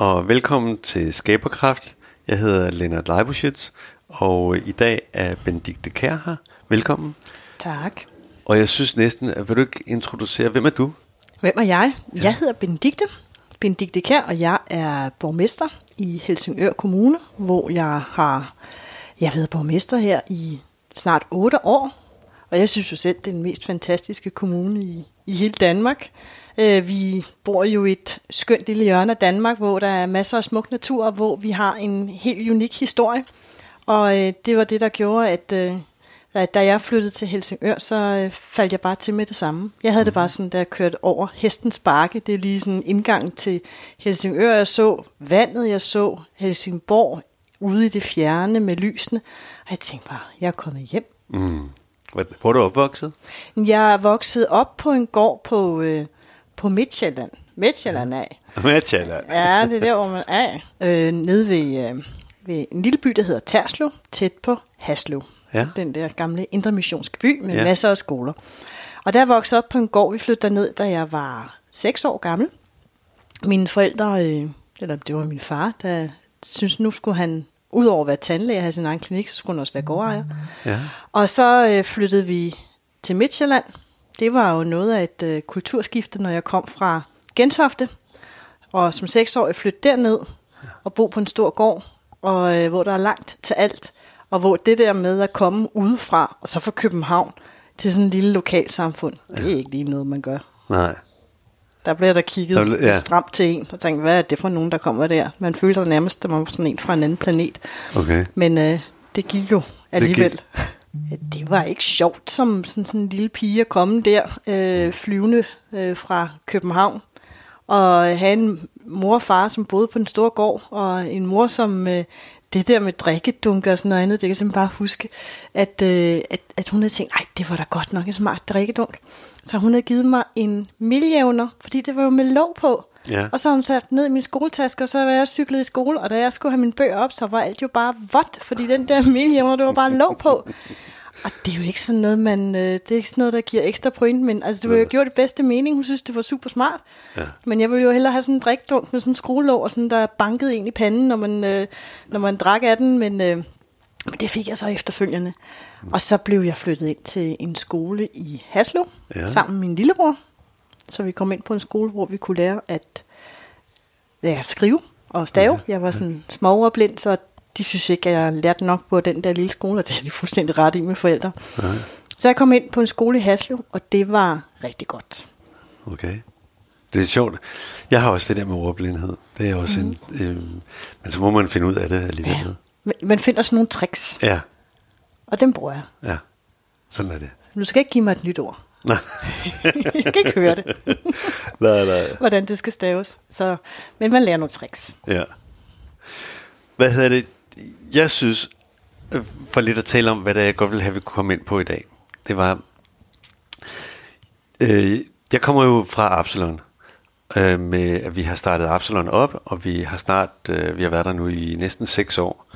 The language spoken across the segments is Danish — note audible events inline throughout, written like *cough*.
Og velkommen til Skaberkraft. Jeg hedder Lennart Leibuschitz, og i dag er Benedikte Kær her. Velkommen. Tak. Og jeg synes næsten, at vil du ikke introducere, hvem er du? Hvem er jeg? Ja. Jeg hedder Benedikte. Benedikte Kær, og jeg er borgmester i Helsingør Kommune, hvor jeg har jeg været borgmester her i snart 8 år. Og jeg synes jo selv, det er den mest fantastiske kommune i, i hele Danmark. Øh, vi bor jo i et skønt lille hjørne af Danmark, hvor der er masser af smuk natur, og hvor vi har en helt unik historie. Og øh, det var det, der gjorde, at øh, da jeg flyttede til Helsingør, så øh, faldt jeg bare til med det samme. Jeg havde det bare sådan, da jeg kørte over Hestens Bakke. Det er lige sådan en indgang til Helsingør. Jeg så vandet, jeg så Helsingborg ude i det fjerne med lysene. Og jeg tænkte bare, jeg er kommet hjem. Mm. Hvor er du opvokset? Jeg er vokset op på en gård på, øh, på Midtjylland. Midtjylland af. Midtjylland. ja, det er der, hvor man er. Øh, nede ved, øh, ved en lille by, der hedder Terslev, tæt på Haslev. Ja. Den der gamle intermissionske by med ja. masser af skoler. Og der voksede op på en gård, vi flyttede ned, da jeg var 6 år gammel. Mine forældre, øh, eller det var min far, der synes nu skulle han udover at være tandlæge og have sin egen klinik, så skulle han også være gårdejer. Ja. Og så øh, flyttede vi til Midtjylland. Det var jo noget af et øh, kulturskifte, når jeg kom fra Gentofte. Og som seksårig flyttede derned og bo på en stor gård, og øh, hvor der er langt til alt. Og hvor det der med at komme udefra, og så fra København til sådan en lille lokalsamfund, ja. det er ikke lige noget, man gør. Nej. Der bliver der kigget der ja. stramt til en, og tænkt, hvad er det for nogen, der kommer der? Man føler sig nærmest, at man var sådan en fra en anden planet. Okay. Men øh, det gik jo alligevel. Det, gik det var ikke sjovt som sådan, sådan en lille pige at komme der, øh, flyvende øh, fra København, og have en mor og far, som boede på en stor gård, og en mor, som øh, det der med drikkedunker og sådan noget andet, det kan jeg simpelthen bare huske, at, øh, at, at hun havde tænkt, nej, det var da godt nok en smart drikkedunk. Så hun havde givet mig en miljævner, fordi det var jo med låg på. Ja. Og så har hun sat ned i min skoletaske, og så var jeg cyklet i skole, og da jeg skulle have mine bøger op, så var alt jo bare vådt, fordi den der *laughs* miljævner, det var bare låg på. Og det er jo ikke sådan noget, man, øh, det er ikke sådan noget, der giver ekstra point, men altså, det var jo gjort det bedste mening. Hun synes, det var super smart. Ja. Men jeg ville jo hellere have sådan en drikdunk med sådan en skruelåg, og sådan, der bankede ind i panden, når man, øh, når man drak af den, men, øh, men det fik jeg så efterfølgende. Mm. Og så blev jeg flyttet ind til en skole i Haslev, ja. sammen med min lillebror. Så vi kom ind på en skole, hvor vi kunne lære at ja, skrive og stave. Ja. Jeg var sådan småoverblind, så de synes ikke, at jeg lærte nok på den der lille skole, og det er de fuldstændig ret i med forældre. Ja. Så jeg kom ind på en skole i Haslev, og det var rigtig godt. Okay. Det er sjovt. Jeg har også det der med ordblindhed. Det er også mm. en... Øh, men så må man finde ud af det alligevel. Ja. Man finder sådan nogle tricks. Ja. Og dem bruger jeg. Ja, sådan er det. Du skal ikke give mig et nyt ord. Nej. *laughs* jeg kan ikke høre det. *laughs* nej, nej. Hvordan det skal staves. Så, men man lærer nogle tricks. Ja. Hvad hedder det? Jeg synes, for lidt at tale om, hvad det er, jeg godt vil have, vi kunne komme ind på i dag. Det var... Øh, jeg kommer jo fra Absalon, øh, med at vi har startet Absalon op, og vi har snart, øh, vi har været der nu i næsten seks år,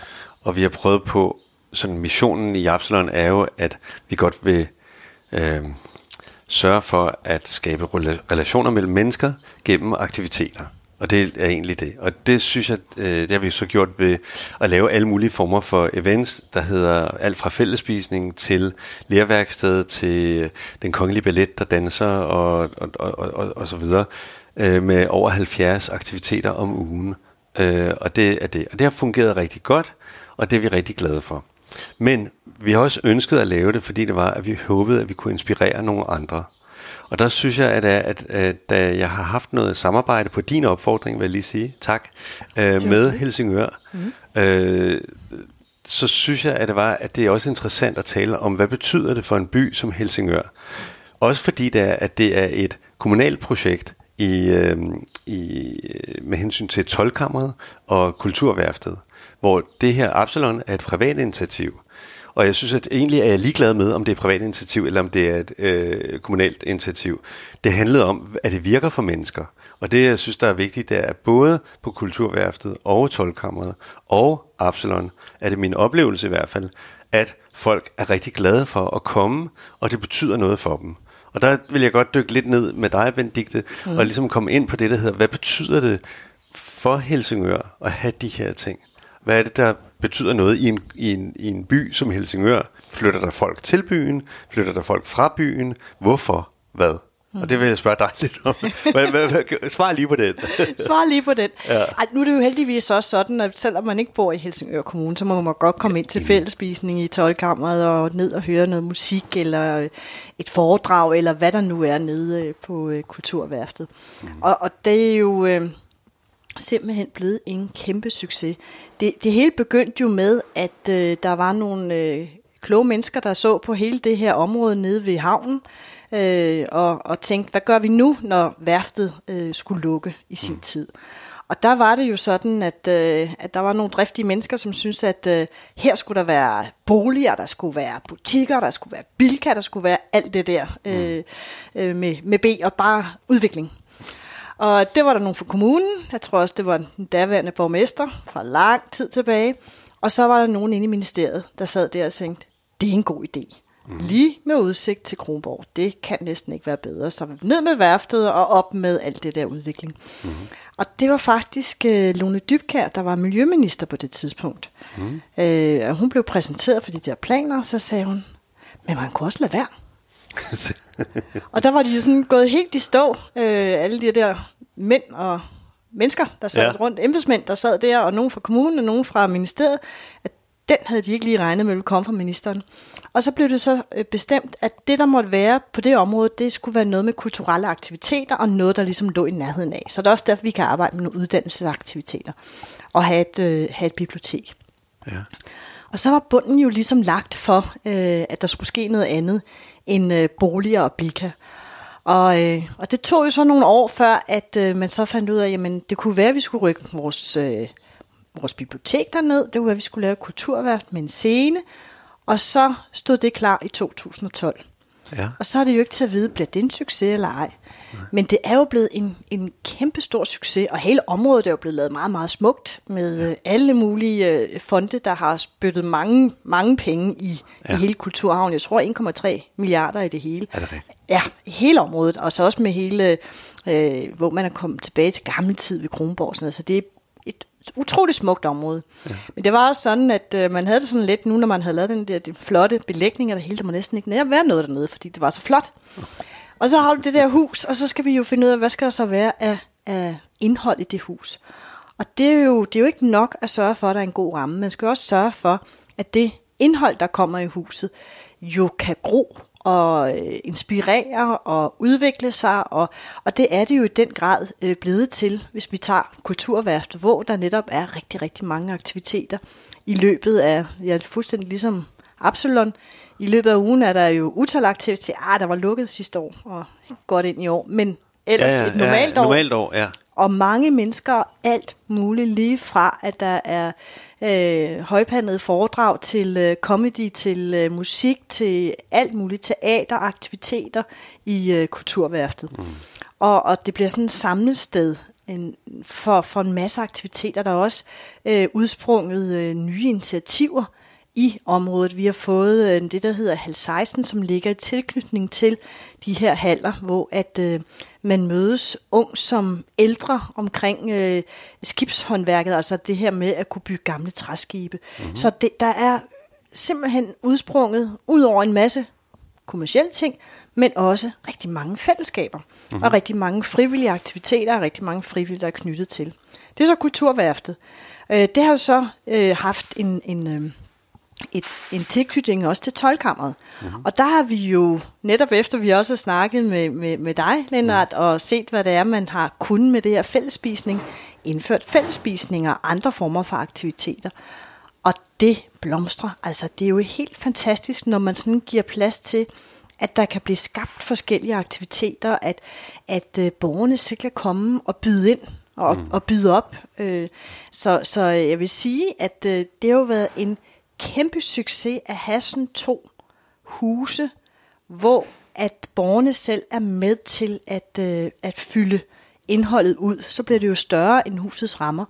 og vi har prøvet på, sådan missionen i Absalon er jo, at vi godt vil øh, sørge for at skabe relationer mellem mennesker gennem aktiviteter. Og det er egentlig det. Og det synes jeg, øh, det har vi så gjort ved at lave alle mulige former for events, der hedder alt fra fællespisning til lærværksted til den kongelige ballet, der danser og, og, og, og, og så videre, øh, med over 70 aktiviteter om ugen. Øh, og det er det. Og det har fungeret rigtig godt, og det er vi rigtig glade for. Men vi har også ønsket at lave det, fordi det var, at vi håbede, at vi kunne inspirere nogle andre. Og der synes jeg, at, at, at da jeg har haft noget samarbejde på din opfordring, vil jeg lige sige, tak, øh, med Helsingør, mm. øh, så synes jeg, at det var, at det er også interessant at tale om, hvad betyder det for en by som Helsingør? Også fordi det er, at det er et kommunalt projekt i, øh, i, med hensyn til tolkammeret og kulturværftet, hvor det her Absalon er et privat initiativ, og jeg synes, at egentlig er jeg ligeglad med, om det er et privat initiativ, eller om det er et øh, kommunalt initiativ. Det handlede om, at det virker for mennesker. Og det, jeg synes, der er vigtigt, det er, at både på Kulturværftet og Tolkammeret og Absalon, er det min oplevelse i hvert fald, at folk er rigtig glade for at komme, og det betyder noget for dem. Og der vil jeg godt dykke lidt ned med dig, Benedikte, mm. og ligesom komme ind på det, der hedder, hvad betyder det for Helsingør at have de her ting? Hvad er det, der betyder noget i en, i en, i en by som Helsingør? Flytter der folk til byen? Flytter der folk fra byen? Hvorfor? Hvad? Og det vil jeg spørge dig *laughs* lidt om. Hvad, hvad, hvad, svar lige på den. *laughs* Svar lige på den. Ja. Ej, nu er det jo heldigvis også sådan, at selvom man ikke bor i Helsingør Kommune, så må man godt komme ind til fællesspisning i tolkammeret og ned og høre noget musik, eller et foredrag, eller hvad der nu er nede øh, på øh, Kulturværftet. Mm. Og, og det er jo... Øh, simpelthen blevet en kæmpe succes. Det, det hele begyndte jo med, at øh, der var nogle øh, kloge mennesker, der så på hele det her område nede ved havnen, øh, og, og tænkte, hvad gør vi nu, når værftet øh, skulle lukke i sin mm. tid? Og der var det jo sådan, at, øh, at der var nogle driftige mennesker, som syntes, at øh, her skulle der være boliger, der skulle være butikker, der skulle være bilka, der skulle være alt det der mm. øh, øh, med, med B og bare udvikling. Og det var der nogen fra kommunen. Jeg tror også, det var den daværende borgmester fra lang tid tilbage. Og så var der nogen inde i ministeriet, der sad der og tænkte, det er en god idé. Mm. Lige med udsigt til Kronborg. Det kan næsten ikke være bedre. Så ned med værftet og op med alt det der udvikling. Mm. Og det var faktisk uh, Lone Dybkær, der var miljøminister på det tidspunkt. Mm. Uh, hun blev præsenteret for de der planer, og så sagde hun, men man kunne også lade være. *laughs* og der var de jo sådan gået helt i stå, uh, alle de der mænd og mennesker, der sad ja. rundt, embedsmænd, der sad der, og nogen fra kommunen og nogen fra ministeriet, at den havde de ikke lige regnet med ville komme fra ministeren. Og så blev det så øh, bestemt, at det, der måtte være på det område, det skulle være noget med kulturelle aktiviteter, og noget, der ligesom lå i nærheden af. Så det er også derfor, vi kan arbejde med nogle uddannelsesaktiviteter, og have et, øh, have et bibliotek. Ja. Og så var bunden jo ligesom lagt for, øh, at der skulle ske noget andet end øh, boliger og bilka. Og, øh, og det tog jo så nogle år før, at øh, man så fandt ud af, at det kunne være, at vi skulle rykke vores, øh, vores bibliotek derned. Det kunne være, at vi skulle lave kulturværft med en scene. Og så stod det klar i 2012. Ja. Og så er det jo ikke til at vide, bliver det en succes eller ej. Nej. Men det er jo blevet en, en kæmpe stor succes, og hele området er jo blevet lavet meget, meget smukt, med ja. Øh, alle mulige øh, fonde, der har spyttet mange, mange penge i, ja. i hele Kulturhavn. Jeg tror 1,3 milliarder i det hele. Er det det? Ja, hele området, og så også med hele, øh, hvor man er kommet tilbage til gammel tid ved Kronborg. Sådan noget. Så det er et utroligt smukt område. Ja. Men det var også sådan, at øh, man havde det sådan lidt nu, når man havde lavet den der de flotte belægninger, der hele der må næsten ikke nær være noget dernede, fordi det var så flot. *laughs* Og så har du det der hus, og så skal vi jo finde ud af, hvad skal der så være af, af indhold i det hus. Og det er, jo, det er jo ikke nok at sørge for, at der er en god ramme. Man skal også sørge for, at det indhold, der kommer i huset, jo kan gro og øh, inspirere og udvikle sig, og, og det er det jo i den grad øh, blevet til, hvis vi tager Kulturværftet, hvor der netop er rigtig, rigtig mange aktiviteter i løbet af, ja, fuldstændig ligesom Absalon, i løbet af ugen er der jo utal aktiviteter. Ah, der var lukket sidste år, og godt ind i år, men ellers ja, ja, et normalt ja, år. Normalt år, ja. Og mange mennesker, alt muligt, lige fra at der er øh, højpandede foredrag til øh, comedy, til øh, musik, til alt muligt teateraktiviteter i øh, Kulturværftet. Mm. Og, og det bliver sådan et samlested en, for, for en masse aktiviteter. Der er også øh, udsprunget øh, nye initiativer i området. Vi har fået øh, det, der hedder Hal 16, som ligger i tilknytning til de her haller, hvor at øh, man mødes ung som ældre omkring øh, skibshåndværket, altså det her med at kunne bygge gamle træskibe. Mm-hmm. Så det, der er simpelthen udsprunget, ud over en masse kommersielle ting, men også rigtig mange fællesskaber, mm-hmm. og rigtig mange frivillige aktiviteter, og rigtig mange frivillige, der er knyttet til. Det er så Kulturværftet. Øh, det har jo så øh, haft en, en, øh, et, en tilknytning også til tolkammeret. Mm-hmm. Og der har vi jo, netop efter vi også har snakket med, med, med dig, Lennart, mm. og set, hvad det er, man har kunnet med det her fællesspisning, indført fællesspisninger og andre former for aktiviteter. Og det blomstrer. Altså, det er jo helt fantastisk, når man sådan giver plads til, at der kan blive skabt forskellige aktiviteter, at, at uh, borgerne selv kan komme og byde ind og, mm. og byde op. Uh, så, så jeg vil sige, at uh, det har jo været en kæmpe succes at have sådan to huse, hvor at borgerne selv er med til at, øh, at fylde indholdet ud. Så bliver det jo større end husets rammer.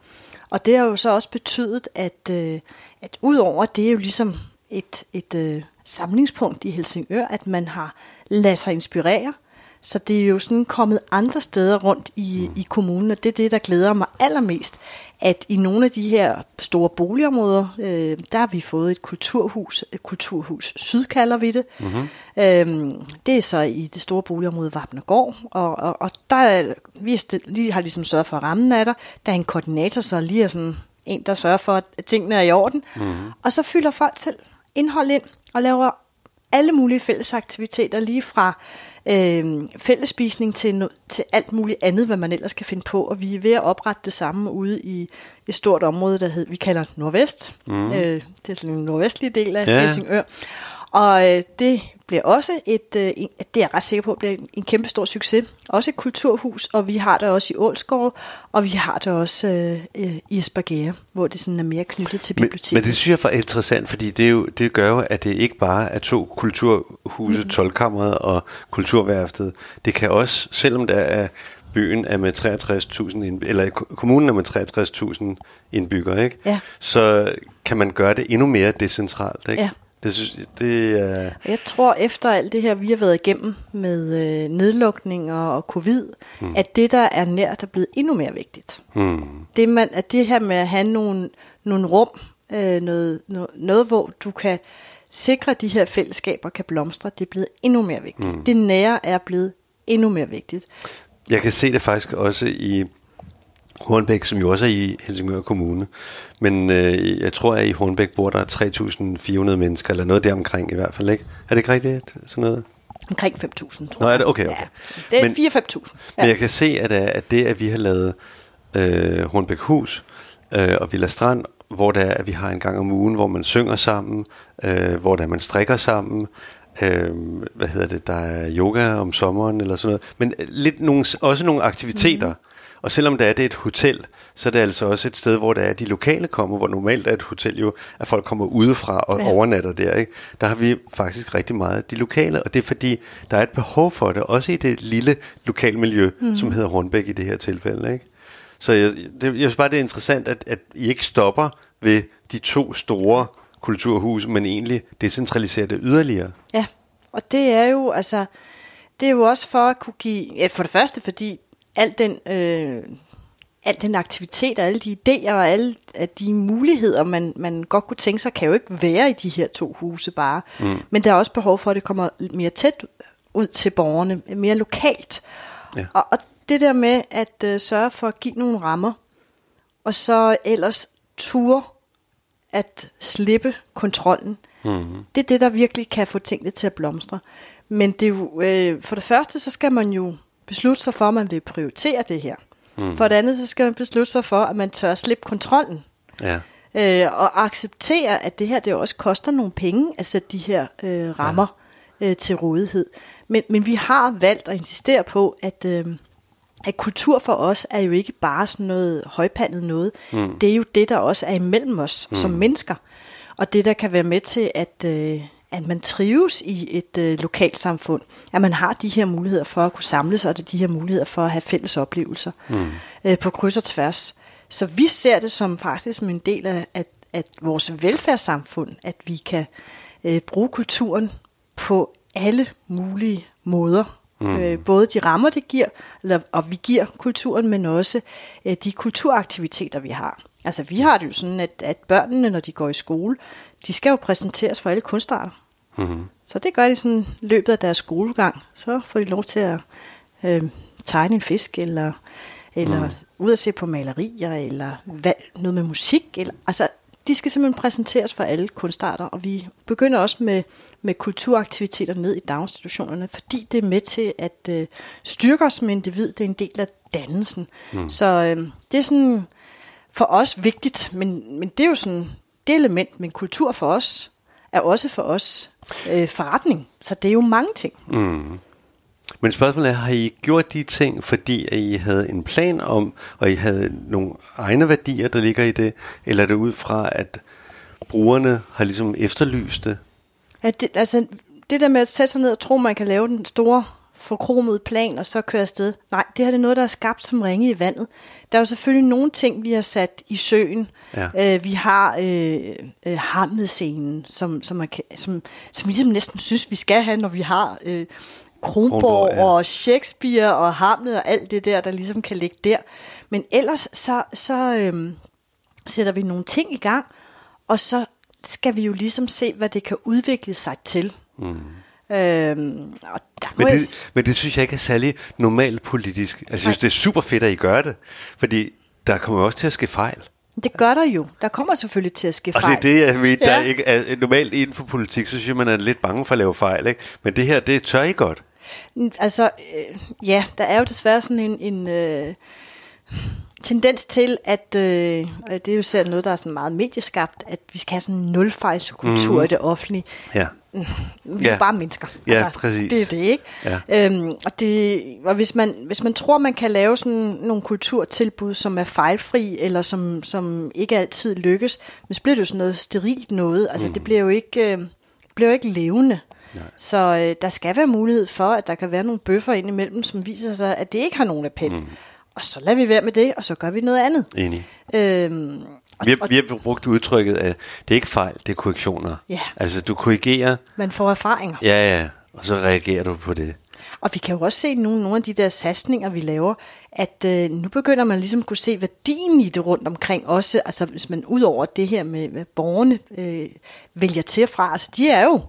Og det har jo så også betydet, at, øh, at udover det er jo ligesom et, et øh, samlingspunkt i Helsingør, at man har ladet sig inspirere, så det er jo sådan kommet andre steder rundt i, mm. i kommunen, og det er det, der glæder mig allermest, at i nogle af de her store boligområder, øh, der har vi fået et kulturhus, et kulturhus syd kalder vi det. Mm-hmm. Øhm, det er så i det store boligområde Vapnergård, og, og, og der er, vi lige har ligesom sørget for rammen af der. Der er en koordinator, så lige er sådan en, der sørger for, at tingene er i orden. Mm-hmm. Og så fylder folk selv indhold ind og laver alle mulige fællesaktiviteter, lige fra øh, fællespisning til, no, til alt muligt andet, hvad man ellers kan finde på. Og vi er ved at oprette det samme ude i et stort område, der hed, vi kalder Nordvest. Mm. Øh, det er sådan en nordvestlige del af ja. Helsingør. Og øh, det bliver også et, øh, det er jeg ret sikker på, bliver en kæmpe stor succes. Også et kulturhus, og vi har det også i Ålsgård, og vi har det også øh, i Esbergære, hvor det sådan er mere knyttet til biblioteket. Men, men det synes jeg er interessant, fordi det, er jo, det gør jo, at det ikke bare er to kulturhuse, mm. tolkammeret og kulturværftet. Det kan også, selvom der er byen er med 63.000 indbyggere, eller kommunen er med 63.000 indbyggere, ikke? Ja. så kan man gøre det endnu mere decentralt. Ikke? Ja. Det synes, det er... Jeg tror, efter alt det her, vi har været igennem med øh, nedlukninger og covid, mm. at det, der er nært, er blevet endnu mere vigtigt. Mm. Det, man, at det her med at have nogle, nogle rum, øh, noget, noget, noget, hvor du kan sikre, at de her fællesskaber kan blomstre, det er blevet endnu mere vigtigt. Mm. Det nære er blevet endnu mere vigtigt. Jeg kan se det faktisk også i Hornbæk, som jo også er i Helsingør Kommune. Men øh, jeg tror, at i Hornbæk bor der 3.400 mennesker, eller noget deromkring i hvert fald, ikke? Er det ikke rigtigt, sådan noget? Omkring 5.000, tror Nå, er det? Okay, okay. Ja, det er 4-5.000. Ja. Men jeg kan se, at, øh, at det, at vi har lavet øh, Hornbæk Hus øh, og Villa Strand, hvor det er, at vi har en gang om ugen, hvor man synger sammen, øh, hvor der man strikker sammen, øh, hvad hedder det, der er yoga om sommeren eller sådan noget, men lidt nogle, også nogle aktiviteter, mm. Og selvom det er, det et hotel, så er det altså også et sted, hvor der er de lokale kommer, hvor normalt er et hotel jo, at folk kommer udefra og ja. overnatter der. Ikke? Der har vi faktisk rigtig meget de lokale, og det er fordi, der er et behov for det, også i det lille lokalmiljø, mm. som hedder Hornbæk i det her tilfælde. Ikke? Så jeg, det, jeg synes bare, det er interessant, at, at I ikke stopper ved de to store kulturhuse, men egentlig decentraliserer det yderligere. Ja, og det er jo altså, det er jo også for at kunne give, ja, for det første fordi al den, øh, al den aktivitet og alle de idéer og alle de muligheder, man, man godt kunne tænke sig, kan jo ikke være i de her to huse bare. Mm. Men der er også behov for, at det kommer mere tæt ud til borgerne, mere lokalt. Ja. Og, og det der med at øh, sørge for at give nogle rammer, og så ellers ture at slippe kontrollen, mm. det er det, der virkelig kan få tingene til at blomstre. Men det er jo, øh, for det første, så skal man jo beslutte sig for, at man vil prioritere det her. Mm. For det andet, så skal man beslutte sig for, at man tør at slippe kontrollen. Ja. Øh, og acceptere, at det her det også koster nogle penge at sætte de her øh, rammer ja. øh, til rådighed. Men, men vi har valgt at insistere på, at, øh, at kultur for os er jo ikke bare sådan noget højpandet noget. Mm. Det er jo det, der også er imellem os mm. som mennesker. Og det, der kan være med til at, øh, at man trives i et øh, lokalt samfund, at man har de her muligheder for at kunne samles, og de her muligheder for at have fælles oplevelser mm. øh, på kryds og tværs. Så vi ser det som faktisk som en del af at, at vores velfærdssamfund, at vi kan øh, bruge kulturen på alle mulige måder. Mm. Øh, både de rammer, det giver, eller, og vi giver kulturen, men også øh, de kulturaktiviteter, vi har. Altså vi har det jo sådan, at, at børnene, når de går i skole, de skal jo præsenteres for alle kunstarter. Mm-hmm. Så det gør de sådan løbet af deres skolegang. Så får de lov til at øh, tegne en fisk, eller, eller mm. ud at se på malerier, eller hvad, noget med musik. Eller, altså, de skal simpelthen præsenteres for alle kunstarter, og vi begynder også med, med kulturaktiviteter ned i daginstitutionerne, fordi det er med til at øh, styrke os som individ. Det er en del af dannelsen. Mm. Så øh, det er sådan for os vigtigt, men, men det er jo sådan det element, men kultur for os er også for os øh, forretning. Så det er jo mange ting. Mm. Men spørgsmålet er, har I gjort de ting, fordi at I havde en plan om, og I havde nogle egne værdier, der ligger i det, eller er det ud fra, at brugerne har ligesom efterlyst det? Ja, det, altså, det der med at sætte sig ned og tro, man kan lave den store forkromet plan, og så køre afsted. Nej, det her det er noget, der er skabt som ringe i vandet. Der er jo selvfølgelig nogle ting, vi har sat i søen. Ja. Øh, vi har øh, øh, Hamlet-scenen, som, som, kan, som, som vi ligesom næsten synes, vi skal have, når vi har øh, Kronborg, Kronborg ja. og Shakespeare og Hamlet og alt det der, der ligesom kan ligge der. Men ellers så, så øhm, sætter vi nogle ting i gang, og så skal vi jo ligesom se, hvad det kan udvikle sig til. Mm. Øhm, og der men, det, jeg... men det synes jeg ikke er særlig normalt politisk. Altså, jeg synes, det er super fedt, at I gør det. Fordi der kommer også til at ske fejl. Det gør der jo. Der kommer selvfølgelig til at ske fejl. Og det er det, jeg mener, ja. der ikke er normalt inden for politik, så synes jeg, man er lidt bange for at lave fejl. Ikke? Men det her, det tør I godt. Altså, øh, ja, der er jo desværre sådan en... en øh, tendens til, at øh, det er jo selv noget, der er sådan meget medieskabt, at vi skal have sådan en nulfejlskultur mm. i det offentlige. Ja. Mm, vi er ja. bare mennesker. Ja, altså, præcis. Det er det, ikke? Ja. Øhm, og, det, og hvis, man, hvis man tror, man kan lave sådan nogle kulturtilbud, som er fejlfri, eller som, som ikke altid lykkes, så bliver det jo sådan noget sterilt noget. Altså, mm. det bliver jo ikke, øh, bliver jo ikke levende. Nej. Så øh, der skal være mulighed for, at der kan være nogle bøffer ind imellem, som viser sig, at det ikke har nogen appel. Mm. Og så lader vi være med det, og så gør vi noget andet. Enig. Øhm, og, vi, har, vi har brugt udtrykket, at det er ikke fejl, det er korrektioner. Ja. Altså, du korrigerer. Man får erfaringer. Ja, ja, og så reagerer du på det. Og vi kan jo også se nogle, nogle af de der satsninger, vi laver, at øh, nu begynder man ligesom at kunne se værdien i det rundt omkring også. Altså hvis man ud over det her med, med borgerne øh, vælger til fra, altså de er jo,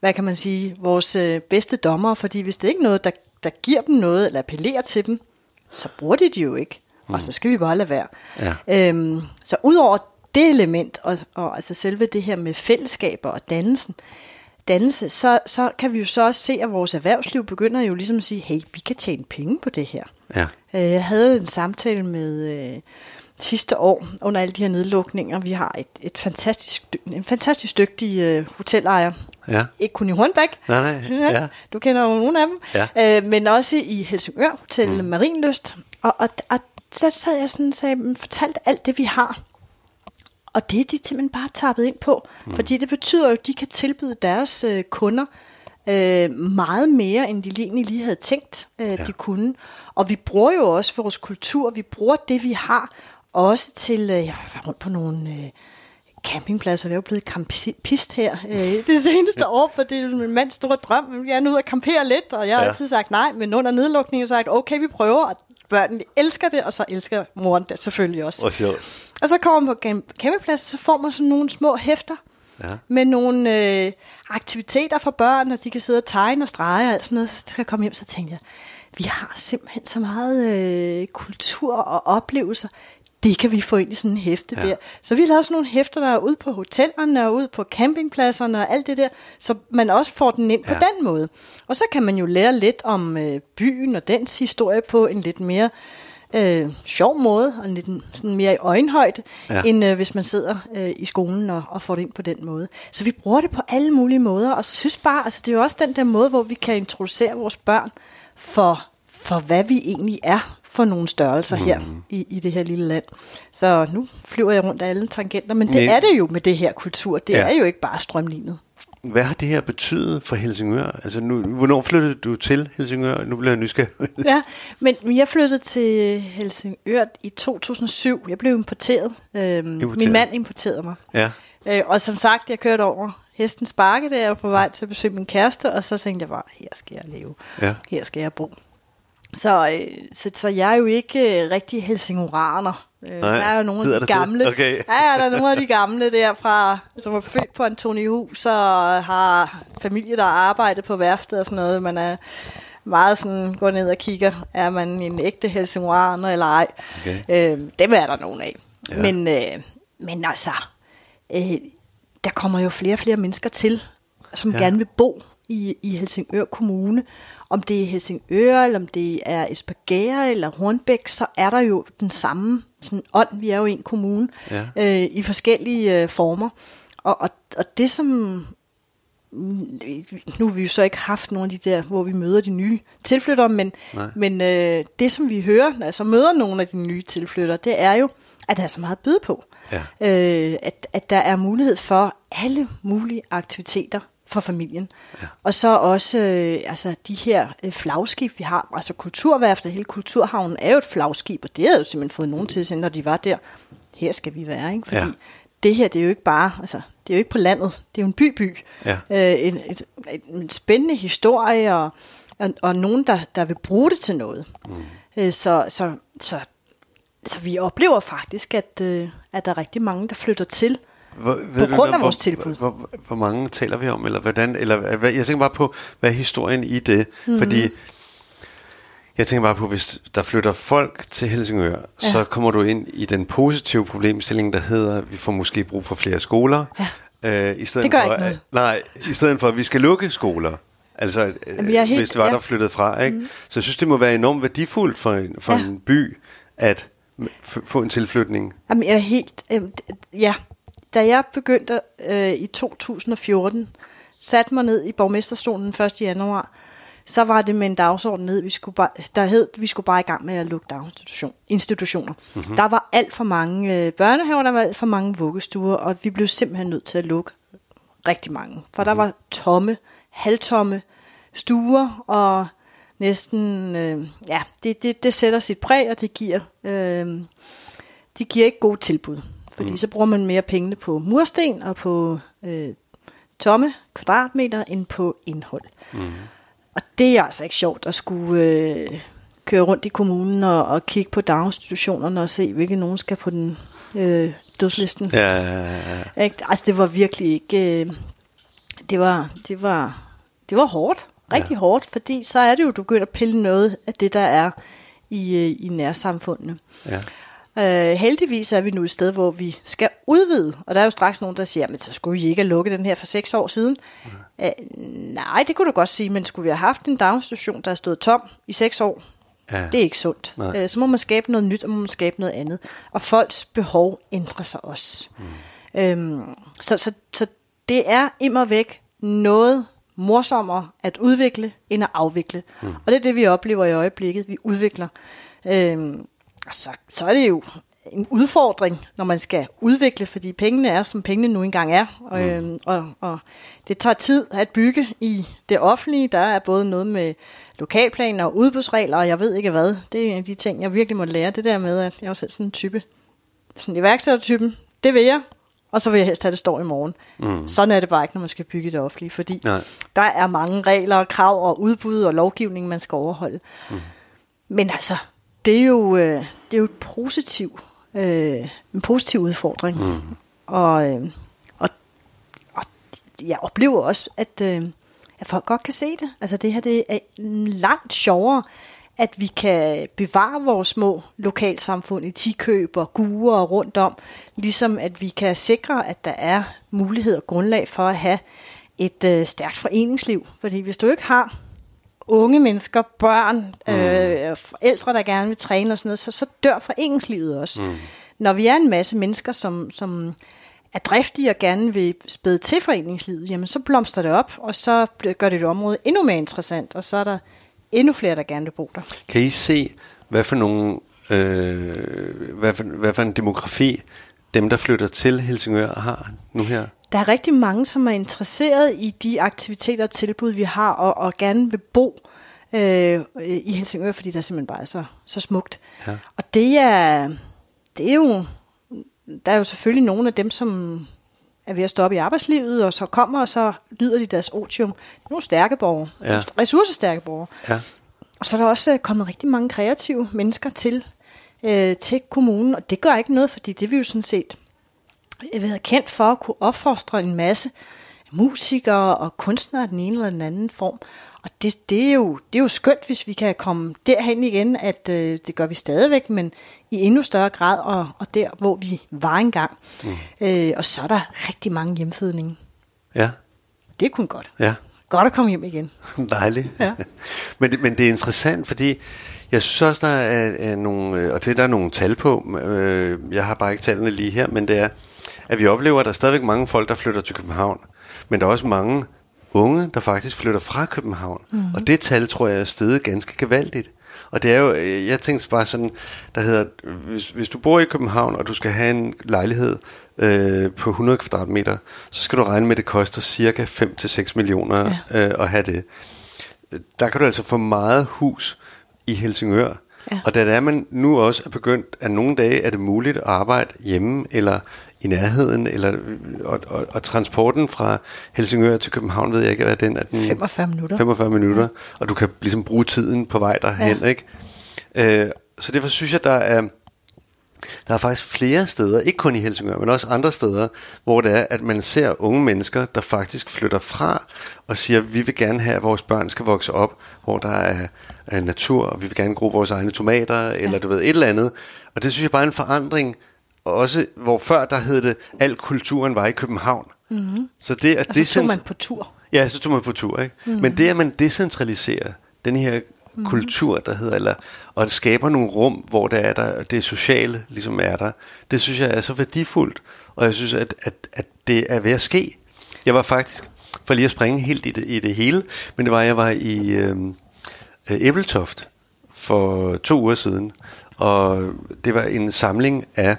hvad kan man sige, vores øh, bedste dommer, fordi hvis det ikke er noget, der, der giver dem noget, eller appellerer til dem, så bruger de det jo ikke. Mm. Og så skal vi bare lade være. Ja. Øhm, så udover det element, og, og altså selve det her med fællesskaber og dannelsen, dannelse, så, så kan vi jo så også se, at vores erhvervsliv begynder jo ligesom at sige, hey, vi kan tjene penge på det her. Ja. Øh, jeg havde en samtale med øh, sidste år, under alle de her nedlukninger. Vi har et, et fantastisk, en fantastisk dygtig øh, hotelejer, Ja. Ikke kun i Hornbæk. Nej, nej. *laughs* Ja. Du kender jo nogle af dem. Ja. Øh, men også i Helsingør, Hotel mm. Marienlyst. Og, og, og så sad jeg sådan og sagde, fortalte alt det, vi har. Og det er de simpelthen bare tappet ind på. Mm. Fordi det betyder jo, at de kan tilbyde deres øh, kunder øh, meget mere, end de egentlig lige havde tænkt, øh, ja. de kunne. Og vi bruger jo også vores kultur, vi bruger det, vi har, også til, øh, jeg var rundt på nogle... Øh, campingpladser. Jeg er jo blevet campist her øh, det seneste år, for det er min mands store drøm. Jeg er nu ude at campere lidt, og jeg har ja. altid sagt nej, men under nedlukningen har jeg sagt, okay, vi prøver, og børnene elsker det, og så elsker moren det selvfølgelig også. Og, og så kommer man på campingpladser, så får man sådan nogle små hæfter, ja. med nogle øh, aktiviteter for børn, og de kan sidde og tegne og strege og alt sådan noget. Så skal jeg komme hjem, så tænkte jeg, vi har simpelthen så meget øh, kultur og oplevelser det kan vi få ind i sådan en hæfte ja. der. Så vi lavet sådan nogle hæfter, der er ude på hotellerne og ude på campingpladserne og alt det der, så man også får den ind ja. på den måde. Og så kan man jo lære lidt om øh, byen og dens historie på en lidt mere øh, sjov måde, og lidt sådan mere i øjenhøjde, ja. end øh, hvis man sidder øh, i skolen og, og får det ind på den måde. Så vi bruger det på alle mulige måder, og synes bare, altså det er jo også den der måde, hvor vi kan introducere vores børn for, for hvad vi egentlig er for nogle størrelser mm. her i, i det her lille land. Så nu flyver jeg rundt af alle tangenter, men det men, er det jo med det her kultur. Det ja. er jo ikke bare strømlignet. Hvad har det her betydet for Helsingør? Altså nu, hvornår flyttede du til Helsingør? Nu bliver jeg nysgerrig. *laughs* ja, men jeg flyttede til Helsingør i 2007. Jeg blev importeret. Øhm, importeret. Min mand importerede mig. Ja. Øh, og som sagt, jeg kørte over hestens bakke, der jeg var på vej til at besøge min kæreste, og så tænkte jeg bare, her skal jeg leve. Ja. Her skal jeg bo. Så, øh, så, så jeg er jo ikke øh, rigtig helsinguraner. Øh, Nej, der er jo nogle af de gamle. Okay. ja, ja, der er nogle af de gamle derfra, som er født på Hus og har familie, der arbejder på værftet og sådan noget. Man er meget sådan, går ned og kigger, er man en ægte helsinguraner eller ej. Okay. Øh, dem er der nogen af. Ja. Men, øh, men altså, øh, der kommer jo flere og flere mennesker til, som ja. gerne vil bo i, i Helsingør Kommune. Om det er Helsingør, eller om det er Esbjerg eller Hornbæk, så er der jo den samme sådan ånd. Vi er jo en kommune ja. øh, i forskellige øh, former. Og, og, og det som nu har vi jo så ikke haft nogle af de der, hvor vi møder de nye tilflyttere, men, men øh, det som vi hører, altså møder nogle af de nye tilflyttere, det er jo, at der er så meget at byde på. Ja. Øh, at, at der er mulighed for alle mulige aktiviteter for familien. Ja. Og så også øh, altså de her øh, flagskib, vi har. Altså kulturværftet, hele kulturhavnen er jo et flagskib, og det havde jo simpelthen fået nogen til, når de var der. Her skal vi være, ikke? Fordi ja. det her, det er jo ikke bare, altså, det er jo ikke på landet, det er jo en by-by. Ja. Øh, en, et, et, en spændende historie, og og, og nogen, der, der vil bruge det til noget. Mm. Øh, så, så, så, så vi oplever faktisk, at, øh, at der er rigtig mange, der flytter til hvor, på grund af vores tilbud. Hvor, hvor, hvor mange taler vi om? Eller hvordan, eller, jeg tænker bare på, hvad er historien i det? Mm-hmm. Fordi jeg tænker bare på, hvis der flytter folk til Helsingør, ja. så kommer du ind i den positive problemstilling, der hedder, at vi får måske brug for flere skoler. Ja. Øh, i stedet det gør for, ikke noget. Nej, i stedet for, at vi skal lukke skoler. Altså, Jamen, helt, hvis det var, ja. der flyttede fra. Ikke? Mm. Så jeg synes, det må være enormt værdifuldt for en, for ja. en by, at få en tilflytning. Jamen, jeg er helt... Øh, ja, da jeg begyndte øh, i 2014, satte mig ned i borgmesterstolen den 1. januar, så var det med en dagsorden ned, vi skulle bare, der hed, vi skulle bare i gang med at lukke daginstitution, institutioner. Mm-hmm. Der var alt for mange øh, børnehaver, der var alt for mange vuggestuer, og vi blev simpelthen nødt til at lukke rigtig mange. For mm-hmm. der var tomme, halvtomme stuer, og næsten, øh, ja, det, det, det sætter sit præg, og det giver, øh, det giver ikke gode tilbud. Fordi mm. så bruger man mere penge på mursten og på øh, tomme kvadratmeter end på indhold. Mm. Og det er altså ikke sjovt at skulle øh, køre rundt i kommunen og, og kigge på daginstitutionerne og se, hvilke nogen skal på den øh, dødslisten. Ja, ja, ja. Ikke? Altså det var virkelig ikke... Øh, det var, det var, det var hårdt. Rigtig ja. hårdt, fordi så er det jo, du begynder at pille noget af det, der er i, øh, i nærsamfundene. Ja. Øh, heldigvis er vi nu et sted, hvor vi skal udvide, og der er jo straks nogen, der siger, men så skulle I ikke have lukket den her for seks år siden. Ja. Øh, nej, det kunne du godt sige, men skulle vi have haft en daginstitution, der er stået tom i seks år, ja. det er ikke sundt. Øh, så må man skabe noget nyt, og må man skabe noget andet. Og folks behov ændrer sig også. Mm. Øhm, så, så, så det er immer væk noget morsommere at udvikle, end at afvikle. Mm. Og det er det, vi oplever i øjeblikket. Vi udvikler. Øhm, så, så er det jo en udfordring, når man skal udvikle, fordi pengene er, som pengene nu engang er. Og, mm. øhm, og, og det tager tid at bygge i det offentlige. Der er både noget med lokalplaner og udbudsregler, og jeg ved ikke hvad. Det er en af de ting, jeg virkelig må lære. Det der med, at jeg er selv sådan en type, sådan iværksættertypen. Det vil jeg, og så vil jeg helst have, det står i morgen. Mm. Sådan er det bare ikke, når man skal bygge det offentlige, fordi Nej. der er mange regler, krav og udbud og lovgivning, man skal overholde. Mm. Men altså, det er jo, øh, det er jo et positiv, øh, en positiv udfordring. Mm. Og, øh, og, og jeg oplever også, at, øh, at folk godt kan se det. Altså det her det er langt sjovere, at vi kan bevare vores små lokalsamfund i tikøb og guer rundt om, ligesom at vi kan sikre, at der er mulighed og grundlag for at have et øh, stærkt foreningsliv. Fordi hvis du ikke har unge mennesker, børn, mm. øh, forældre, der gerne vil træne og sådan noget, så, så dør foreningslivet også. Mm. Når vi er en masse mennesker, som, som er driftige og gerne vil spæde til foreningslivet, jamen så blomstrer det op, og så gør det et område endnu mere interessant, og så er der endnu flere, der gerne vil bo der. Kan I se, hvad for nogle, øh, hvad, for, hvad for en demografi dem, der flytter til Helsingør, har nu her? Der er rigtig mange, som er interesseret i de aktiviteter og tilbud, vi har, og, og gerne vil bo øh, i Helsingør, fordi der simpelthen bare er så, så smukt. Ja. Og det er, det er jo, der er jo selvfølgelig nogle af dem, som er ved at stoppe i arbejdslivet, og så kommer, og så lyder de deres otium. Nogle stærke borgere, ja. ressourcestærke borgere. Ja. Og så er der også kommet rigtig mange kreative mennesker til, øh, til kommunen, og det gør ikke noget, fordi det vil jo sådan set været kendt for at kunne opfostre en masse musikere og kunstnere af den ene eller den anden form. Og det, det, er jo, det er jo skønt, hvis vi kan komme derhen igen, at øh, det gør vi stadigvæk, men i endnu større grad, og, og der, hvor vi var engang. Mm. Øh, og så er der rigtig mange hjemfødninger. Ja. Det er kun godt. Ja. Godt at komme hjem igen. *laughs* Dejligt. Ja. *laughs* men, det, men det er interessant, fordi jeg synes også, der er, er nogle, øh, og det er der nogle tal på, øh, jeg har bare ikke tallene lige her, men det er, at vi oplever, at der er stadigvæk mange folk, der flytter til København. Men der er også mange unge, der faktisk flytter fra København. Mm-hmm. Og det tal, tror jeg, er steget ganske gevaldigt. Og det er jo, øh, jeg tænkte bare sådan, der hedder, hvis, hvis du bor i København, og du skal have en lejlighed øh, på 100 kvadratmeter, så skal du regne med, at det koster cirka 5-6 millioner ja. øh, at have det. Der kan du altså få meget hus i Helsingør, Ja. Og da det er man nu også er begyndt, at nogle dage er det muligt at arbejde hjemme eller i nærheden, eller, og, og, og transporten fra Helsingør til København, ved jeg ikke, hvad den er. Den 45 minutter. 45 minutter, og du kan ligesom bruge tiden på vej derhen, ja. ikke? Øh, så derfor synes jeg, der er, der er faktisk flere steder, ikke kun i Helsingør, men også andre steder, hvor det er, at man ser unge mennesker, der faktisk flytter fra og siger, vi vil gerne have, at vores børn skal vokse op, hvor der er, er natur, og vi vil gerne gro vores egne tomater, eller du ved, et eller andet. Og det synes jeg bare er en forandring, også hvor før der hed det, al kulturen var i København. Mm-hmm. Så det, at og så tog man på tur. Ja, så tog man på tur, ikke? Mm-hmm. Men det, at man decentraliserer den her mm. kultur, der hedder, eller, og det skaber nogle rum, hvor det er der, det sociale ligesom er der. Det synes jeg er så værdifuldt, og jeg synes, at, at, at det er ved at ske. Jeg var faktisk, for lige at springe helt i det, i det hele, men det var, jeg var i øh, øh Æbeltoft for to uger siden, og det var en samling af,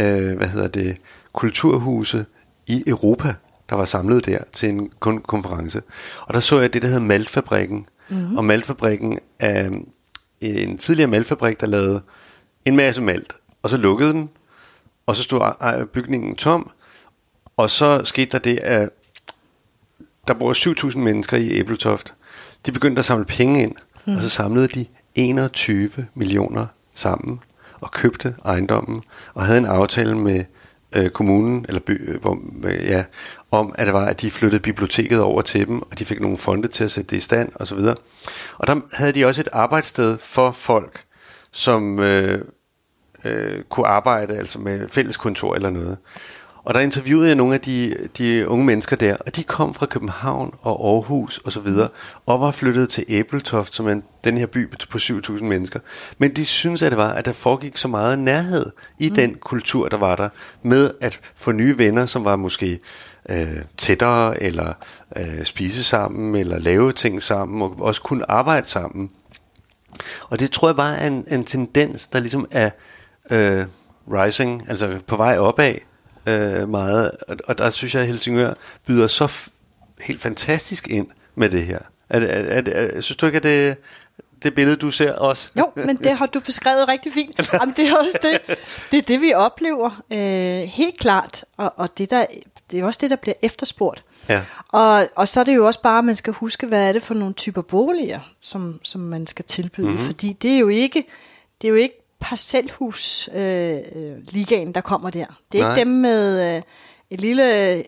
øh, hvad hedder det, kulturhuse i Europa, der var samlet der til en konference. Og der så jeg det, der hedder Maltfabrikken, Mm-hmm. Og maltfabrikken er en tidligere maltfabrik, der lavede en masse malt, og så lukkede den, og så stod bygningen tom, og så skete der det, at der bor 7.000 mennesker i Æbletoft. De begyndte at samle penge ind, mm. og så samlede de 21 millioner sammen og købte ejendommen og havde en aftale med øh, kommunen, eller by, øh, øh, ja, om, at det var, at de flyttede biblioteket over til dem, og de fik nogle fonde til at sætte det i stand, og så videre. Og der havde de også et arbejdssted for folk, som øh, øh, kunne arbejde altså med fælleskontor eller noget. Og der interviewede jeg nogle af de, de unge mennesker der, og de kom fra København og Aarhus og så videre, og var flyttet til Æbeltoft, som er den her by på 7.000 mennesker. Men de synes, at det var, at der foregik så meget nærhed i mm. den kultur, der var der, med at få nye venner, som var måske øh, tættere, eller øh, spise sammen, eller lave ting sammen, og også kunne arbejde sammen. Og det tror jeg bare er en, en tendens, der ligesom er øh, rising, altså på vej opad, øh, meget, og, og der synes jeg, at Helsingør byder så f- helt fantastisk ind med det her. Er, er, er, er, synes du ikke, at det, det billede, du ser også? Jo, men det har du beskrevet rigtig fint. *laughs* Jamen, det er også det, det, er det vi oplever, øh, helt klart, og, og det, der, det er også det, der bliver efterspurgt. Ja. Og, og så er det jo også bare, at man skal huske, hvad er det for nogle typer boliger, som, som man skal tilbyde, mm-hmm. fordi det er jo ikke, det er jo ikke parcelhus øh, ligaen, der kommer der. Det er Nej. ikke dem med øh, et lille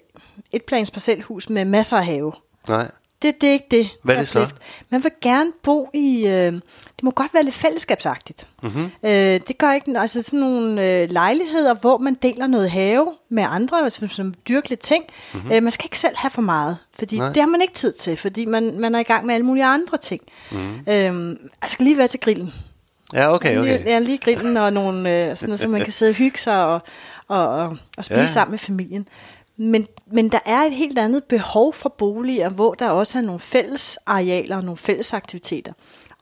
etplans parcelhus med masser af have. Nej. Det, det er ikke det. Hvad er det så? Man vil gerne bo i... Øh, det må godt være lidt fællesskabsagtigt. Mm-hmm. Øh, det gør ikke... Altså sådan nogle øh, lejligheder, hvor man deler noget have med andre, altså, som dyrker lidt ting. Mm-hmm. Øh, man skal ikke selv have for meget, fordi Nej. det har man ikke tid til, fordi man, man er i gang med alle mulige andre ting. Mm-hmm. Øh, jeg skal lige være til grillen. Ja, okay, okay. Lige, ja, lige grillen og nogle, øh, sådan noget, så man kan sidde og hygge sig og, og, og, og spise ja. sammen med familien. Men, men der er et helt andet behov for boliger, hvor der også er nogle fælles arealer og nogle fælles aktiviteter.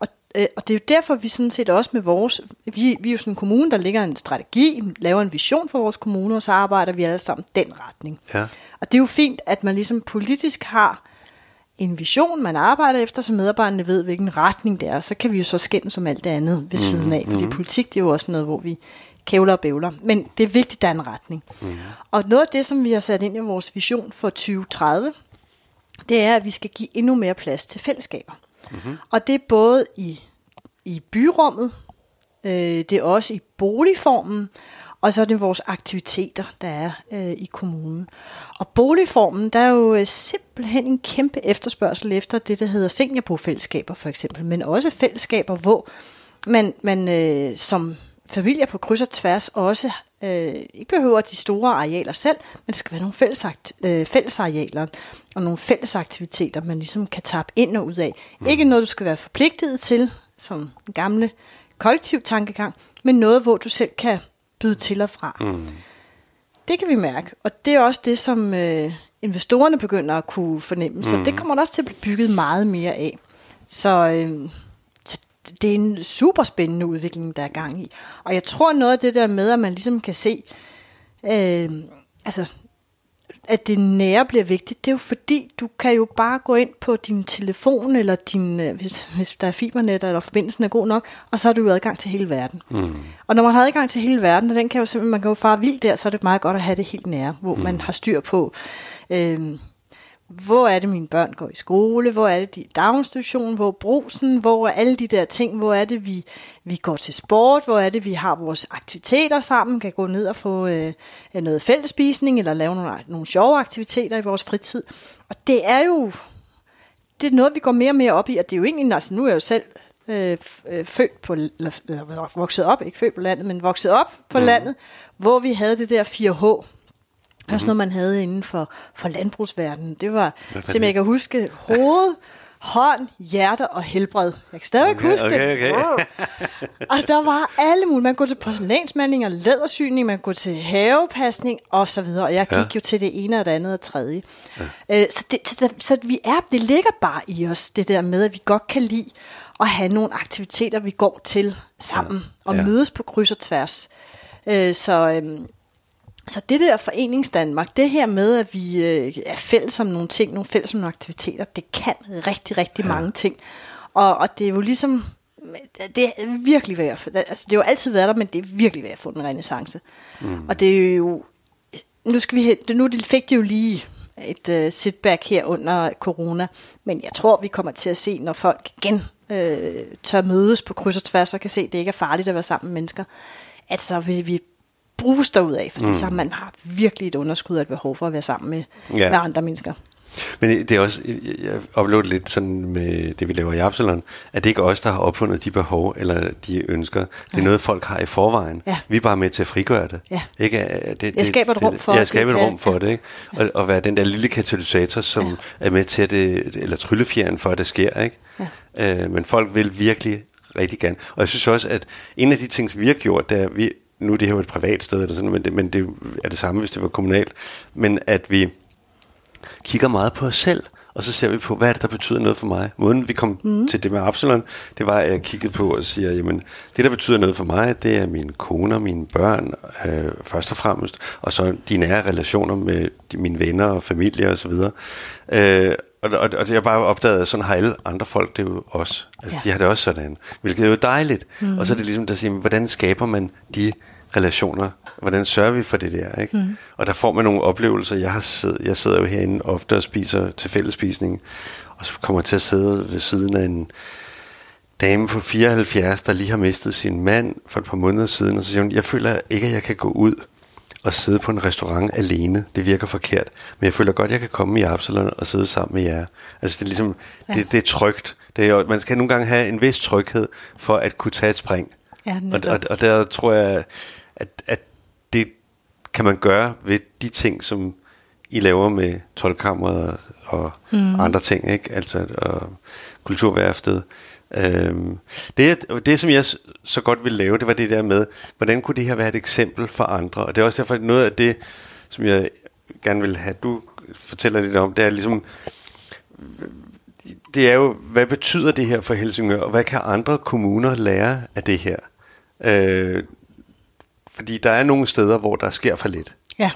Og, øh, og det er jo derfor, vi sådan set også med vores... Vi, vi er jo sådan en kommune, der ligger en strategi, laver en vision for vores kommune, og så arbejder vi alle sammen den retning. Ja. Og det er jo fint, at man ligesom politisk har en vision, man arbejder efter, så medarbejderne ved, hvilken retning det er. Så kan vi jo så skændes om alt det andet ved mm, siden af. Fordi mm. politik, det er jo også noget, hvor vi kævler og bævler. Men det er vigtigt, der er en retning. Mm. Og noget af det, som vi har sat ind i vores vision for 2030, det er, at vi skal give endnu mere plads til fællesskaber. Mm-hmm. Og det er både i, i byrummet, øh, det er også i boligformen, og så er det vores aktiviteter, der er øh, i kommunen. Og boligformen, der er jo øh, simpelthen en kæmpe efterspørgsel efter det, der hedder seniorbofællesskaber for eksempel, men også fællesskaber, hvor man, man øh, som familier på kryds og tværs også øh, ikke behøver de store arealer selv, men det skal være nogle fællesakt, øh, fællesarealer og nogle fælles aktiviteter, man ligesom kan tappe ind og ud af. Mm. Ikke noget, du skal være forpligtet til, som en gamle kollektiv tankegang, men noget, hvor du selv kan byde til og fra. Mm. Det kan vi mærke, og det er også det, som øh, investorerne begynder at kunne fornemme. Mm. Så det kommer der også til at blive bygget meget mere af. Så øh, det er en super spændende udvikling, der er gang i. Og jeg tror noget af det der med, at man ligesom kan se, øh, altså at det nære bliver vigtigt, det er jo fordi, du kan jo bare gå ind på din telefon, eller din, øh, hvis, hvis der er fibernet, eller forbindelsen er god nok, og så har du jo adgang til hele verden. Mm. Og når man har adgang til hele verden, og den kan jo simpelthen, man kan jo fare vildt der, så er det meget godt at have det helt nære, hvor mm. man har styr på, øh, hvor er det, mine børn går i skole, hvor er det, de daginstitution, hvor er brusen, hvor er alle de der ting, hvor er det, vi, vi går til sport, hvor er det, vi har vores aktiviteter sammen, kan gå ned og få øh, noget fællespisning, eller lave nogle, nogle sjove aktiviteter i vores fritid. Og det er jo det er noget, vi går mere og mere op i, og det er jo egentlig, altså nu er jeg jo selv øh, øh født på, eller, eller vokset op, ikke født på landet, men vokset op på mm. landet, hvor vi havde det der 4H, det var sådan noget, man havde inden for, for landbrugsverdenen. Det var, som jeg kan huske, hoved, hånd, hjerte og helbred. Jeg kan stadigvæk okay, huske okay, det. Okay. og der var alle mulige. Man kunne til porcelænsmaling og lædersyning, man kunne til havepasning og så videre. Og jeg gik ja. jo til det ene og det andet og tredje. Ja. Øh, så, det, så, så vi er, det ligger bare i os, det der med, at vi godt kan lide at have nogle aktiviteter, vi går til sammen ja. og ja. mødes på kryds og tværs. Øh, så, øhm, så det der forenings Danmark, det her med, at vi øh, er fælles om nogle ting, nogle fælles om nogle aktiviteter, det kan rigtig, rigtig ja. mange ting. Og, og det er jo ligesom, det er virkelig ved at, altså det har jo altid været der, men det er virkelig ved at få en renaissance. Mm. Og det er jo, nu, skal vi, nu fik det jo lige et uh, sitback her under corona, men jeg tror, vi kommer til at se, når folk igen øh, tør mødes på kryds og tværs, og kan se, at det ikke er farligt at være sammen med mennesker, at så vil vi bruge ud af, fordi mm. så man har virkelig et underskud af et behov for at være sammen med, ja. med andre mennesker. Men det er også, jeg oplever det lidt sådan med det, vi laver i Absalon, at det ikke er os, der har opfundet de behov, eller de ønsker. Det er ja. noget, folk har i forvejen. Ja. Vi er bare med til at frigøre det. Ja. Ikke? Det, det, jeg skaber et rum for det. Jeg skaber et rum for det. Ikke? Og, og være den der lille katalysator, som ja. er med til at det, eller tryllefjeren for, at det sker. Ikke? Ja. Øh, men folk vil virkelig rigtig gerne. Og jeg synes også, at en af de ting, vi har gjort, det er, vi, nu er det her jo et privat sted, eller sådan, men, det, men det er det samme, hvis det var kommunalt, men at vi kigger meget på os selv, og så ser vi på, hvad er det, der betyder noget for mig. Måden vi kom mm. til det med Absalon, det var, at jeg kiggede på og siger, jamen, det, der betyder noget for mig, det er mine koner, mine børn, øh, først og fremmest, og så de nære relationer med de, mine venner og familie osv. Og, øh, og, og, og det har bare opdaget, at sådan har alle andre folk det jo også. Altså, ja. de har det også sådan, hvilket er jo dejligt. Mm. Og så er det ligesom, der siger, hvordan skaber man de relationer? Hvordan sørger vi for det der? Ikke? Mm. Og der får man nogle oplevelser. Jeg, har siddet, jeg sidder jo herinde ofte og spiser til fællespisning, og så kommer jeg til at sidde ved siden af en dame på 74, der lige har mistet sin mand for et par måneder siden, og så siger hun, jeg føler ikke, at jeg kan gå ud og sidde på en restaurant alene. Det virker forkert. Men jeg føler godt, at jeg kan komme i Absalon og sidde sammen med jer. Altså det er ligesom, ja. det, det er trygt. Det er, man skal nogle gange have en vis tryghed for at kunne tage et spring. Ja, og, og, og der tror jeg, at, at det kan man gøre ved de ting, som I laver med tolkammeret og mm. andre ting, ikke? Altså og kulturværftet. Øhm, det, det, som jeg så godt ville lave, det var det der med, hvordan kunne det her være et eksempel for andre? Og det er også derfor noget af det, som jeg gerne vil have, du fortæller lidt om, det er ligesom, det er jo, hvad betyder det her for Helsingør, og hvad kan andre kommuner lære af det her? Øh, fordi der er nogle steder, hvor der sker for lidt. Ja.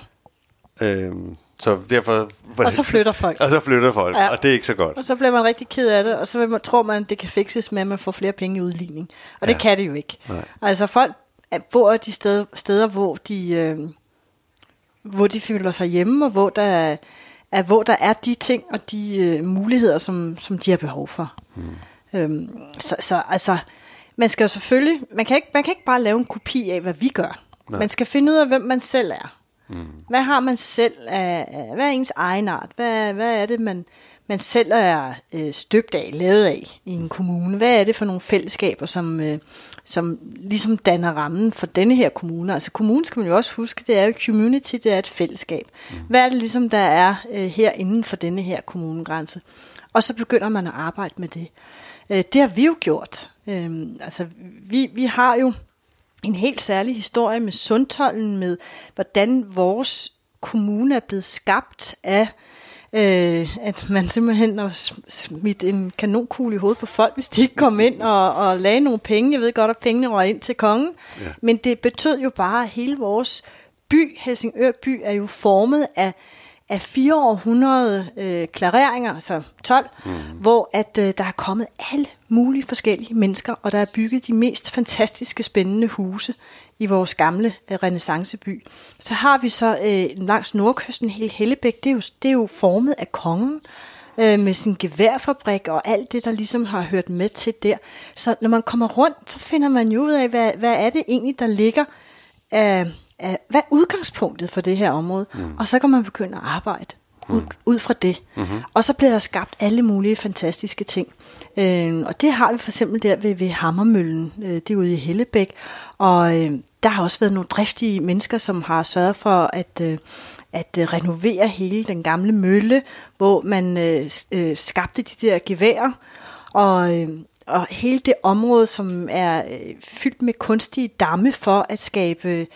Øhm, så derfor... Og så flytter folk. *laughs* Og så flytter folk, ja. og det er ikke så godt. Og så bliver man rigtig ked af det, og så man, tror man, det kan fikses med, at man får flere penge i udligning. Og ja. det kan det jo ikke. Nej. Altså folk bor de steder, steder hvor de... Øh, hvor de føler sig hjemme, og hvor der er, er, hvor der er de ting og de øh, muligheder, som, som de har behov for. Mm. Øhm, så, så altså, man skal jo selvfølgelig, man kan, ikke, man kan ikke bare lave en kopi af, hvad vi gør. Nej. Man skal finde ud af, hvem man selv er. Mm. Hvad har man selv af, hvad er ens egen art? Hvad, hvad er det, man, man selv er øh, støbt af, lavet af i en kommune? Hvad er det for nogle fællesskaber, som, øh, som ligesom danner rammen for denne her kommune? Altså kommunen skal man jo også huske, det er jo community, det er et fællesskab. Mm. Hvad er det ligesom, der er øh, her inden for denne her kommunegrænse? Og så begynder man at arbejde med det. Øh, det har vi jo gjort. Øh, altså vi, vi har jo en helt særlig historie med Sundtollen, med hvordan vores kommune er blevet skabt af, øh, at man simpelthen har smidt en kanonkugle i hovedet på folk, hvis de ikke kom ind og, og lagde nogle penge. Jeg ved godt, at pengene røg ind til kongen. Ja. Men det betød jo bare, at hele vores by, Helsingør by, er jo formet af, af fire århundrede øh, klareringer, altså 12, mm. hvor at øh, der er kommet alle mulige forskellige mennesker, og der er bygget de mest fantastiske, spændende huse i vores gamle øh, renaissanceby. Så har vi så øh, langs nordkysten hele Hellebæk, det er jo, det er jo formet af kongen, øh, med sin geværfabrik og alt det, der ligesom har hørt med til der. Så når man kommer rundt, så finder man jo ud af, hvad, hvad er det egentlig, der ligger af, hvad er udgangspunktet for det her område? Mm. Og så kan man begynde at arbejde ud, mm. ud fra det. Mm-hmm. Og så bliver der skabt alle mulige fantastiske ting. Øh, og det har vi for eksempel der ved, ved Hammermøllen, øh, det er ude i Hellebæk. Og øh, der har også været nogle driftige mennesker, som har sørget for at, øh, at øh, renovere hele den gamle mølle, hvor man øh, øh, skabte de der geværer. Og, øh, og hele det område, som er øh, fyldt med kunstige damme for at skabe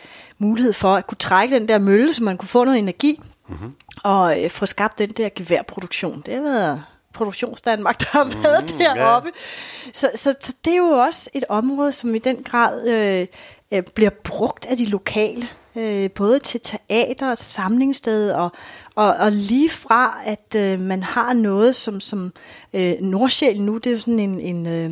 mulighed for at kunne trække den der mølle, så man kunne få noget energi, mm-hmm. og øh, få skabt den der geværproduktion. Det har været produktionsdanmark, der har været mm, deroppe. Ja. Så, så, så det er jo også et område, som i den grad øh, øh, bliver brugt af de lokale, øh, både til teater, samlingssted og, og, og lige fra, at øh, man har noget som, som øh, Nordsjæl nu, det er jo sådan en, en, øh,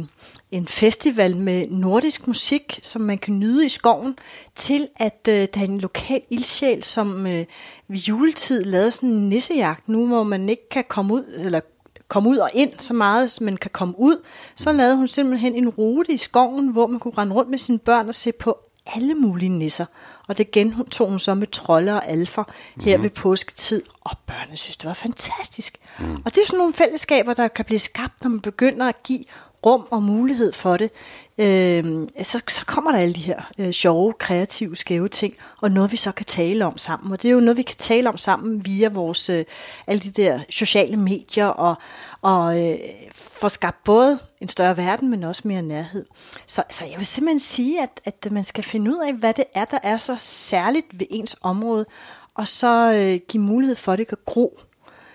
en festival med nordisk musik, som man kan nyde i skoven, til at øh, der er en lokal ildsjæl, som øh, ved juletid lavede sådan en nissejagt nu, hvor man ikke kan komme ud, eller komme ud og ind så meget, som man kan komme ud, så lavede hun simpelthen en rute i skoven, hvor man kunne rende rundt med sine børn og se på alle mulige nisser. Og det gentog hun så med trolde og alfer her mm. ved påsketid. Og børnene synes, det var fantastisk. Mm. Og det er sådan nogle fællesskaber, der kan blive skabt, når man begynder at give rum og mulighed for det, øh, så, så kommer der alle de her øh, sjove, kreative, skæve ting, og noget vi så kan tale om sammen. Og det er jo noget, vi kan tale om sammen via vores øh, alle de der sociale medier, og, og øh, få skabt både en større verden, men også mere nærhed. Så, så jeg vil simpelthen sige, at, at man skal finde ud af, hvad det er, der er så særligt ved ens område, og så øh, give mulighed for, at det kan gro,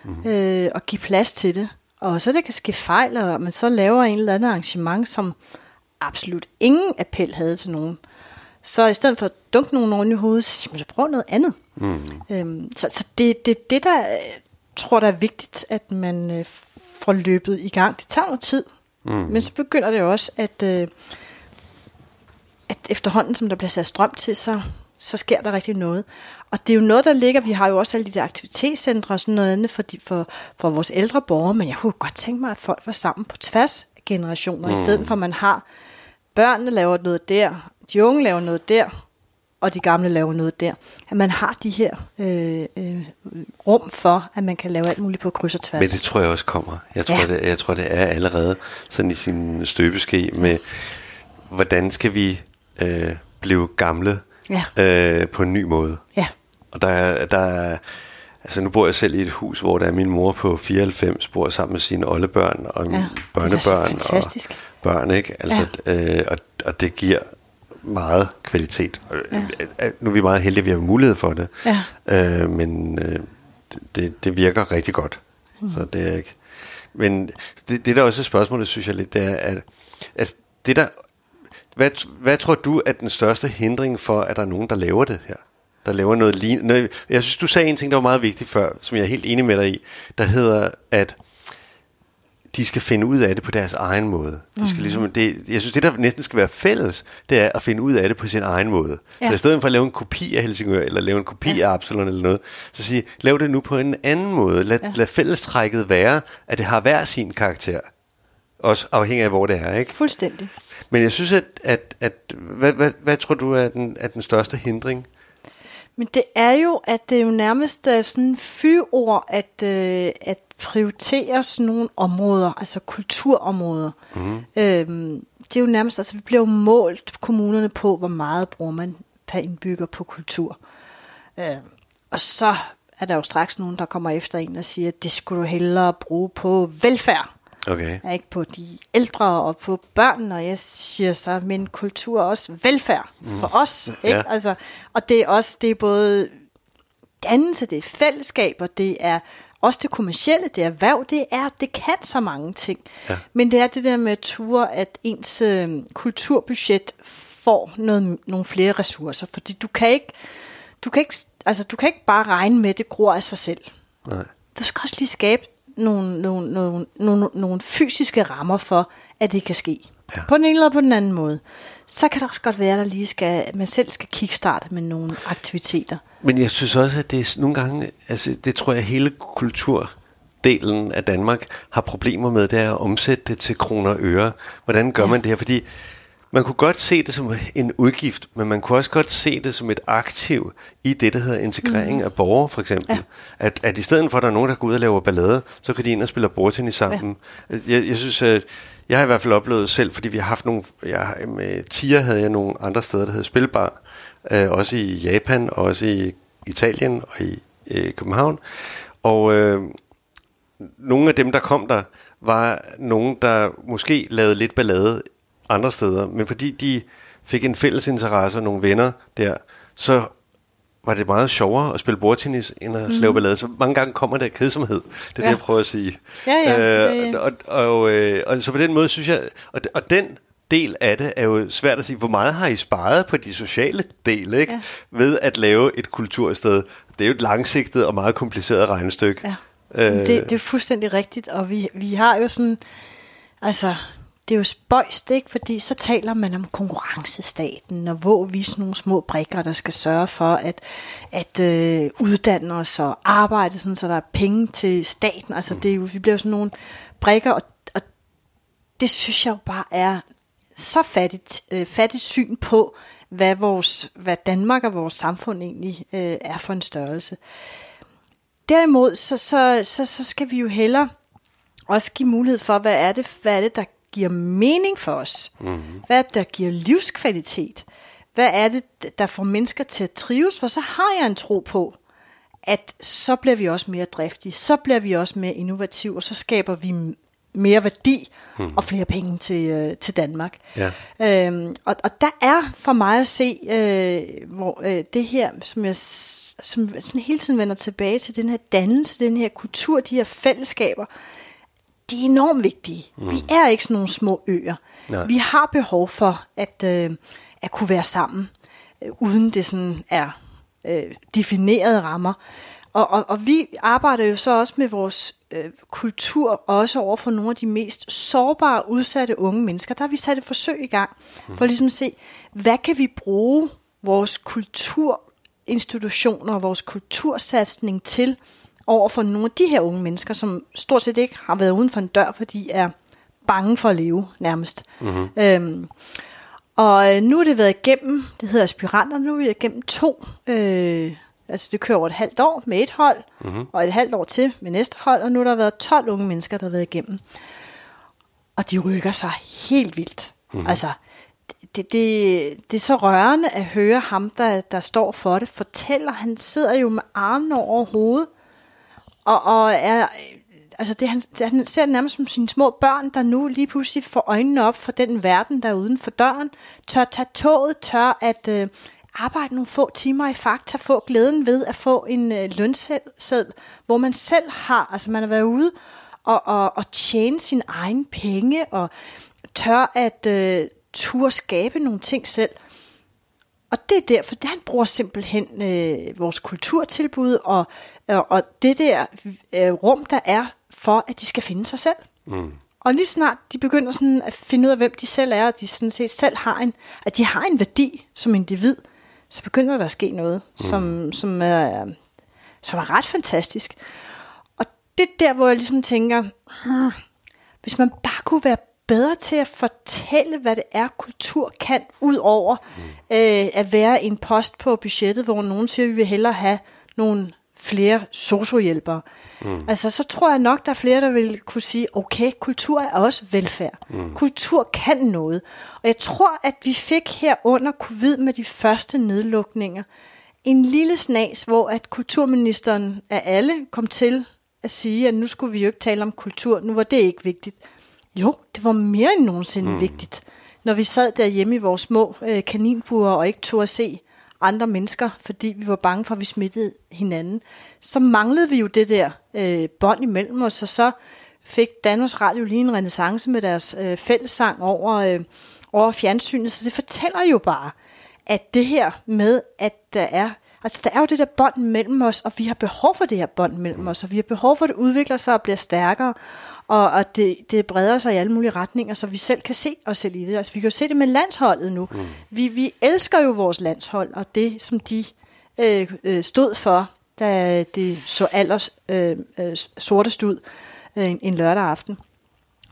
mm-hmm. øh, og give plads til det. Og så det kan ske fejl, og man så laver en eller anden arrangement, som absolut ingen appel havde til nogen. Så i stedet for at dunke nogen oven i hovedet, så siger man, så prøv noget andet. Mm. Øhm, så så det, det, det, der øh, tror der er vigtigt, at man øh, får løbet i gang. Det tager noget tid. Mm. Men så begynder det også, at, øh, at efterhånden, som der bliver sat strøm til, så, så sker der rigtig noget. Og det er jo noget, der ligger, vi har jo også alle de der aktivitetscentre og sådan noget andet for, de, for, for vores ældre borgere, men jeg kunne godt tænke mig, at folk var sammen på tværs af generationer, mm. i stedet for at man har børnene laver noget der, de unge laver noget der, og de gamle laver noget der. At man har de her øh, øh, rum for, at man kan lave alt muligt på kryds og tværs. Men det tror jeg også kommer. Jeg tror, ja. det, jeg tror det er allerede sådan i sin støbeske med, hvordan skal vi øh, blive gamle ja. øh, på en ny måde. Ja. Og der er, der er, altså nu bor jeg selv i et hus, hvor der er min mor på 94, bor sammen med sine oldebørn og ja, børnebørn og børn, ikke? Altså, ja. øh, og, og det giver meget kvalitet. Ja. Øh, nu er vi meget heldige, at vi har mulighed for det, ja. øh, men øh, det, det virker rigtig godt. Mm. Så det er ikke... Men det, det der også er spørgsmålet, synes jeg lidt, det er, at altså, det der hvad, hvad tror du er den største hindring for, at der er nogen, der laver det her? Der laver noget lignende. Jeg synes, du sagde en ting, der var meget vigtig før, som jeg er helt enig med dig i, der hedder, at de skal finde ud af det på deres egen måde. De skal mm. ligesom, det, jeg synes, det der næsten skal være fælles, det er at finde ud af det på sin egen måde. Ja. Så i stedet for at lave en kopi af Helsingør, eller lave en kopi ja. af Absalon eller noget, så sige, lav det nu på en anden måde. Lad, ja. lad fællestrækket være, at det har hver sin karakter. Også afhængig af, hvor det er, ikke? Fuldstændig. Men jeg synes, at, at, at hvad, hvad, hvad tror du er den, er den største hindring? Men det er jo, at det er jo nærmest er sådan fyord, at, øh, at prioritere sådan nogle områder, altså kulturområder. Mm. Øhm, det er jo nærmest, altså vi bliver jo målt kommunerne på, hvor meget bruger man per indbygger på kultur. Øhm, og så er der jo straks nogen, der kommer efter en og siger, at det skulle du hellere bruge på velfærd. Okay. Ikke på de ældre og på børnene, og jeg siger så, men kultur er også velfærd for mm. os. Ikke? Ja. Altså, og det er også, det er både dannelse, det er fællesskaber, det er også det kommercielle, det er erhverv, det er, det kan så mange ting. Ja. Men det er det der med at ture, at ens øh, kulturbudget får noget, nogle flere ressourcer, fordi du kan ikke, du kan ikke, altså, du kan ikke bare regne med, at det gror af sig selv. Nej. Du skal også lige skabe nogle, nogle, nogle, nogle, nogle fysiske rammer for, at det kan ske. Ja. På den ene eller på den anden måde. Så kan det også godt være, at der lige skal, at man selv skal kickstarte med nogle aktiviteter. Men jeg synes også, at det er nogle gange, altså det tror jeg hele kulturdelen af Danmark har problemer med, det er at omsætte det til kroner og øre. Hvordan gør ja. man det her? Fordi man kunne godt se det som en udgift, men man kunne også godt se det som et aktiv i det, der hedder integrering mm. af borgere, for eksempel. Ja. At, at i stedet for, at der er nogen, der går ud og laver ballade, så kan de ind og spille bordtennis sammen. Ja. Jeg, jeg synes, at jeg har i hvert fald oplevet selv, fordi vi har haft nogle, jeg, med TIA havde jeg nogle andre steder, der hedder Spilbar, øh, også i Japan, også i Italien og i øh, København. Og øh, nogle af dem, der kom der, var nogen, der måske lavede lidt ballade andre steder, men fordi de fik en fælles interesse og nogle venner der, så var det meget sjovere at spille bordtennis, end at mm. lave ballade. Så mange gange kommer der kedsomhed. Det er ja. det, jeg prøver at sige. Ja, ja. Øh, og, og, øh, og så på den måde synes jeg, og, og den del af det er jo svært at sige, hvor meget har I sparet på de sociale dele, ikke? Ja. ved at lave et kultursted. Det er jo et langsigtet og meget kompliceret regnestykke. Ja. Øh, det, det er fuldstændig rigtigt, og vi, vi har jo sådan, altså det er jo spøjst, ikke? fordi så taler man om konkurrencestaten, og hvor vi sådan nogle små brikker, der skal sørge for at, at øh, uddanne os og arbejde, sådan, så der er penge til staten. Altså det er jo, vi bliver jo sådan nogle brikker, og, og det synes jeg jo bare er så fattigt, øh, fattigt syn på, hvad, vores, hvad Danmark og vores samfund egentlig øh, er for en størrelse. Derimod, så, så, så, så skal vi jo hellere også give mulighed for, hvad er det, hvad er det der giver mening for os? Mm-hmm. Hvad er der giver livskvalitet? Hvad er det, der får mennesker til at trives? For så har jeg en tro på, at så bliver vi også mere driftige, så bliver vi også mere innovative, og så skaber vi mere værdi mm. og flere penge til, øh, til Danmark. Ja. Øhm, og, og der er for mig at se, øh, hvor øh, det her, som jeg som sådan hele tiden vender tilbage til, den her dannelse, den her kultur, de her fællesskaber, de er enormt vigtige. Mm. Vi er ikke sådan nogle små øer. Nej. Vi har behov for at, øh, at kunne være sammen, øh, uden det sådan er øh, definerede rammer. Og, og, og vi arbejder jo så også med vores øh, kultur, også over for nogle af de mest sårbare, udsatte unge mennesker. Der har vi sat et forsøg i gang, mm. for ligesom at se, hvad kan vi bruge vores kulturinstitutioner, vores kultursatsning til, over for nogle af de her unge mennesker, som stort set ikke har været uden for en dør, fordi de er bange for at leve nærmest. Mm-hmm. Øhm, og øh, nu er det været igennem, det hedder aspiranter, nu er vi igennem to, øh, altså det kører over et halvt år med et hold, mm-hmm. og et halvt år til med næste hold, og nu har der været 12 unge mennesker, der har været igennem. Og de rykker sig helt vildt. Mm-hmm. Altså, det, det, det er så rørende at høre ham, der, der står for det, fortæller, han sidder jo med armene over hovedet, og, og er, altså det, han, han ser det nærmest som sine små børn, der nu lige pludselig får øjnene op for den verden, der er uden for døren, tør tage toget, tør at øh, arbejde nogle få timer i fakta, få glæden ved at få en øh, lønseddel, hvor man selv har, altså man har været ude og, og, og tjene sin egen penge, og tør at øh, turde skabe nogle ting selv. Og det er derfor, at han bruger simpelthen øh, vores kulturtilbud og, og, og det der øh, rum, der er for, at de skal finde sig selv. Mm. Og lige snart de begynder sådan at finde ud af, hvem de selv er, og de sådan set selv har en, at de har en værdi som individ, så begynder der at ske noget, mm. som, som, er, som er ret fantastisk. Og det er der, hvor jeg ligesom tænker, hmm, hvis man bare kunne være bedre til at fortælle, hvad det er, kultur kan, ud over mm. øh, at være en post på budgettet, hvor nogen siger, at vi vil hellere have nogle flere sociohjælpere. Mm. Altså, så tror jeg nok, der er flere, der vil kunne sige, okay, kultur er også velfærd. Mm. Kultur kan noget. Og jeg tror, at vi fik her under covid med de første nedlukninger, en lille snas, hvor at kulturministeren af alle kom til at sige, at nu skulle vi jo ikke tale om kultur, nu var det ikke vigtigt. Jo, det var mere end nogensinde mm. vigtigt, når vi sad derhjemme i vores små øh, kaninbuer og ikke tog at se andre mennesker, fordi vi var bange for, at vi smittede hinanden. Så manglede vi jo det der øh, bånd imellem os, og så fik Danmarks Radio lige en renaissance med deres øh, fællessang over, øh, over fjernsynet. Så det fortæller jo bare, at det her med, at der er Altså, der er jo det der bånd mellem os, og vi har behov for det her bånd mellem os, og vi har behov for, at det udvikler sig og bliver stærkere, og at det, det breder sig i alle mulige retninger, så vi selv kan se os selv i det. Altså, vi kan jo se det med landsholdet nu. Mm. Vi, vi elsker jo vores landshold, og det, som de øh, øh, stod for, da det så allers øh, øh, sortest ud øh, en, en lørdag aften.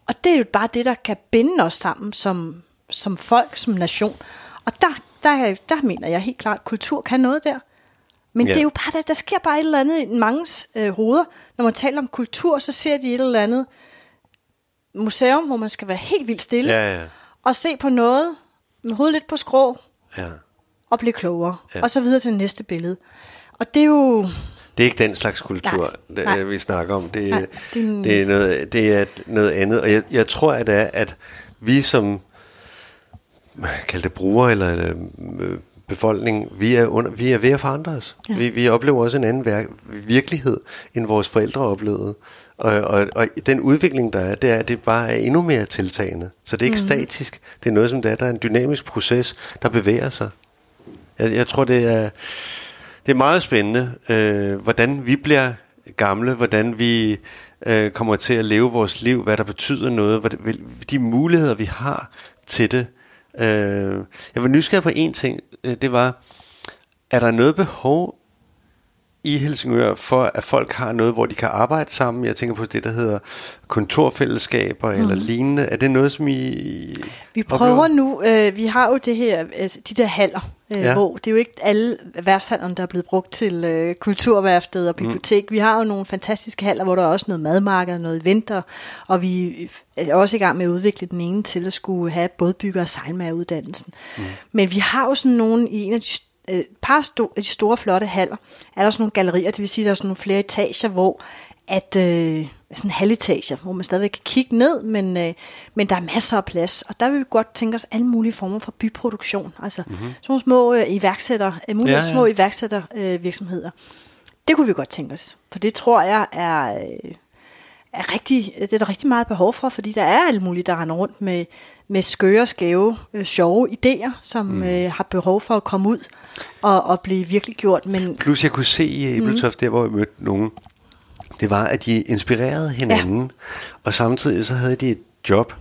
Og det er jo bare det, der kan binde os sammen som, som folk, som nation. Og der, der, der mener jeg helt klart, at kultur kan noget der. Men ja. det er jo bare, der, der sker bare et eller andet i mange øh, hoveder. Når man taler om kultur, så ser de et eller andet museum, hvor man skal være helt vildt stille. Ja, ja. Og se på noget med hovedet lidt på skrå. Ja. Og blive klogere. Ja. Og så videre til næste billede. Og det er jo... Det er ikke den slags kultur, nej, nej. vi snakker om. Det, nej, det, er, det, er noget, det er noget andet. Og jeg, jeg tror, at det er, at vi som kalde det brugere eller, eller øh, befolkning, vi er, under, vi er ved at forandre os. Ja. Vi, vi oplever også en anden vir- virkelighed, end vores forældre oplevede. Og, og, og den udvikling, der er, det er, at det bare er endnu mere tiltagende. Så det er ikke mm. statisk. Det er noget, som det er, der er en dynamisk proces, der bevæger sig. Jeg, jeg tror, det er, det er meget spændende, øh, hvordan vi bliver gamle, hvordan vi øh, kommer til at leve vores liv, hvad der betyder noget, hvad de muligheder, vi har til det. Øh, jeg var nysgerrig på en ting, øh, det var, er der noget behov i Helsingør for, at folk har noget, hvor de kan arbejde sammen? Jeg tænker på det, der hedder kontorfællesskaber mm. eller lignende. Er det noget, som I Vi prøver oplever? nu, øh, vi har jo det her, altså, de der haller, øh, ja. hvor det er jo ikke alle værftshallerne, der er blevet brugt til øh, kulturværftet og bibliotek. Mm. Vi har jo nogle fantastiske haller, hvor der er også noget madmarked, noget eventer, og vi er også i gang med at udvikle den ene til at skulle have både bygger- og sejlmageruddannelsen. Mm. Men vi har jo sådan nogle i en af de øh, par sto- af de store flotte haller, er der sådan nogle gallerier, det vil sige, der er sådan nogle flere etager, hvor at øh, sådan halvetager, hvor man stadigvæk kan kigge ned, men, øh, men der er masser af plads. Og der vil vi godt tænke os alle mulige former for byproduktion. Altså mm-hmm. sådan nogle små øh, iværksætter, øh, mulige ja, ja. små iværksættervirksomheder. Øh, virksomheder. det kunne vi godt tænke os. For det tror jeg er, øh, er rigtig, det er der rigtig meget behov for, fordi der er alle mulige, der render rundt med, med skøre, skæve, øh, sjove idéer, som mm. øh, har behov for at komme ud og, og blive virkelig gjort. Men, Plus jeg kunne se i Ebeltoft, mm. der hvor jeg mødte nogen, det var, at de inspirerede hinanden, ja. og samtidig så havde de et job,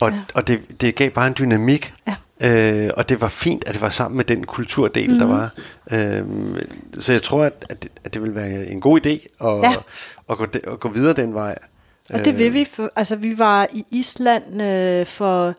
og, ja. og det, det gav bare en dynamik. Ja. Øh, og det var fint, at det var sammen med den kulturdel, mm. der var. Øh, så jeg tror, at, at, det, at det vil være en god idé at, ja. at, gå, at gå videre den vej. Og det vil vi. For, altså, vi var i Island øh, for...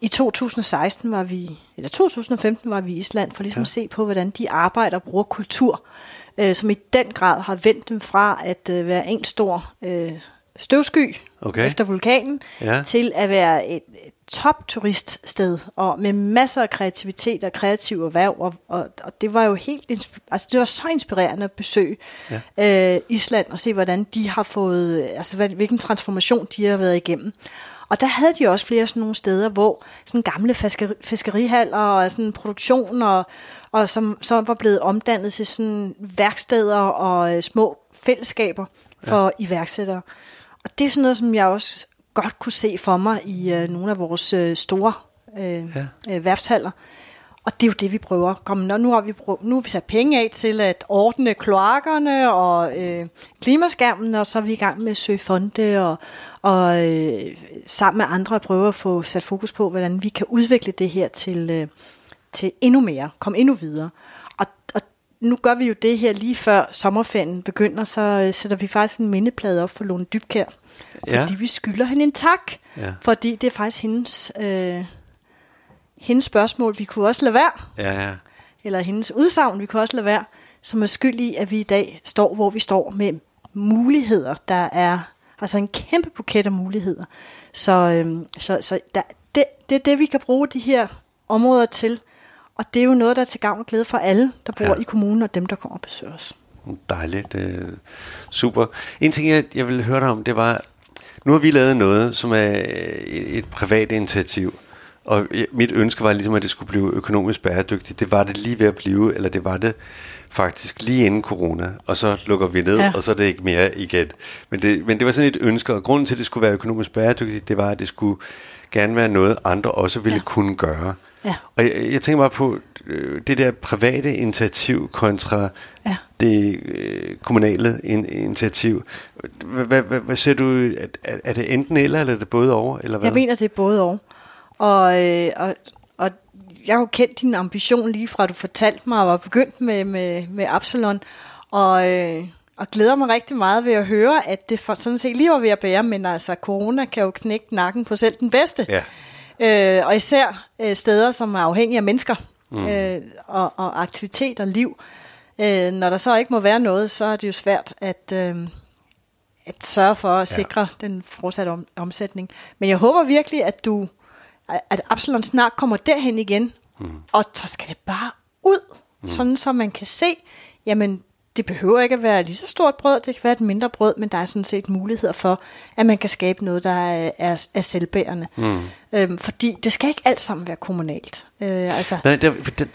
I 2016 var vi, eller 2015 var vi i Island for ligesom ja. at se på, hvordan de arbejder og bruger kultur, øh, som i den grad har vendt dem fra at øh, være en stor øh, støvsky okay. efter vulkanen, ja. til at være et, et top turiststed, og med masser af kreativitet og kreativ erhverv, og, og, og det var jo helt, altså det var så inspirerende at besøge ja. øh, Island, og se hvordan de har fået, altså hvilken transformation de har været igennem. Og der havde de også flere sådan nogle steder, hvor sådan gamle fiskeri, fiskerihaller og sådan produktion, og, og som, som var blevet omdannet til sådan værksteder og øh, små fællesskaber for ja. iværksættere. Og det er sådan noget, som jeg også godt kunne se for mig i øh, nogle af vores øh, store øh, ja. øh, værftshaller. Og det er jo det, vi prøver. Kom, nu, nu, har vi prøv, nu har vi sat penge af til at ordne kloakkerne og øh, klimaskærmen, og så er vi i gang med at søge fonde og, og øh, sammen med andre prøve at få sat fokus på, hvordan vi kan udvikle det her til, øh, til endnu mere, komme endnu videre. Og, og nu gør vi jo det her lige før sommerferien begynder, så øh, sætter vi faktisk en mindeplade op for Lone Dybkær. Ja. Fordi vi skylder hende en tak. Ja. Fordi det er faktisk hendes, øh, hendes spørgsmål. Vi kunne også lade være. Ja, ja. Eller hendes udsagn, vi kunne også lade være. Som er skyld i, at vi i dag står, hvor vi står med muligheder, der er altså en kæmpe buket af muligheder. Så, øh, så, så der, det, det er det, vi kan bruge de her områder til. Og det er jo noget, der er til gavn og glæde for alle, der bor ja. i kommunen, og dem, der kommer og besøger os. Dejligt. Øh, super. En ting, jeg, jeg ville høre dig om, det var, nu har vi lavet noget, som er et privat initiativ, og mit ønske var ligesom, at det skulle blive økonomisk bæredygtigt. Det var det lige ved at blive, eller det var det faktisk lige inden corona, og så lukker vi ned, ja. og så er det ikke mere igen. Men det, men det var sådan et ønske, og grunden til, at det skulle være økonomisk bæredygtigt, det var, at det skulle gerne være noget, andre også ville ja. kunne gøre. Ja. Og jeg, jeg tænker bare på øh, det der private initiativ kontra Ja. det øh, kommunale in, initiativ. Hvad, hvad, hvad, hvad ser du? Er, er det enten eller, eller er det både over? Eller hvad? Jeg mener, det er både og. Og, øh, og, og jeg har jo kendt din ambition lige fra du fortalte mig, og var begyndt med, med, med Absalon. Og, øh, og glæder mig rigtig meget ved at høre, at det for, sådan set lige var ved at bære, men altså corona kan jo knække nakken på selv den bedste. Ja. Øh, og især øh, steder, som er afhængige af mennesker mm. øh, og, og aktivitet og liv. Øh, når der så ikke må være noget, så er det jo svært at, øh, at sørge for at sikre ja. den fortsatte om, omsætning. Men jeg håber virkelig, at du at Absalon snart kommer derhen igen, mm. og så skal det bare ud, mm. sådan så man kan se, jamen det behøver ikke at være lige så stort brød, det kan være et mindre brød, men der er sådan set muligheder for, at man kan skabe noget, der er, er, er selvbærende. Mm. Øhm, fordi det skal ikke alt sammen være kommunalt. Øh, altså, Nej, det, det,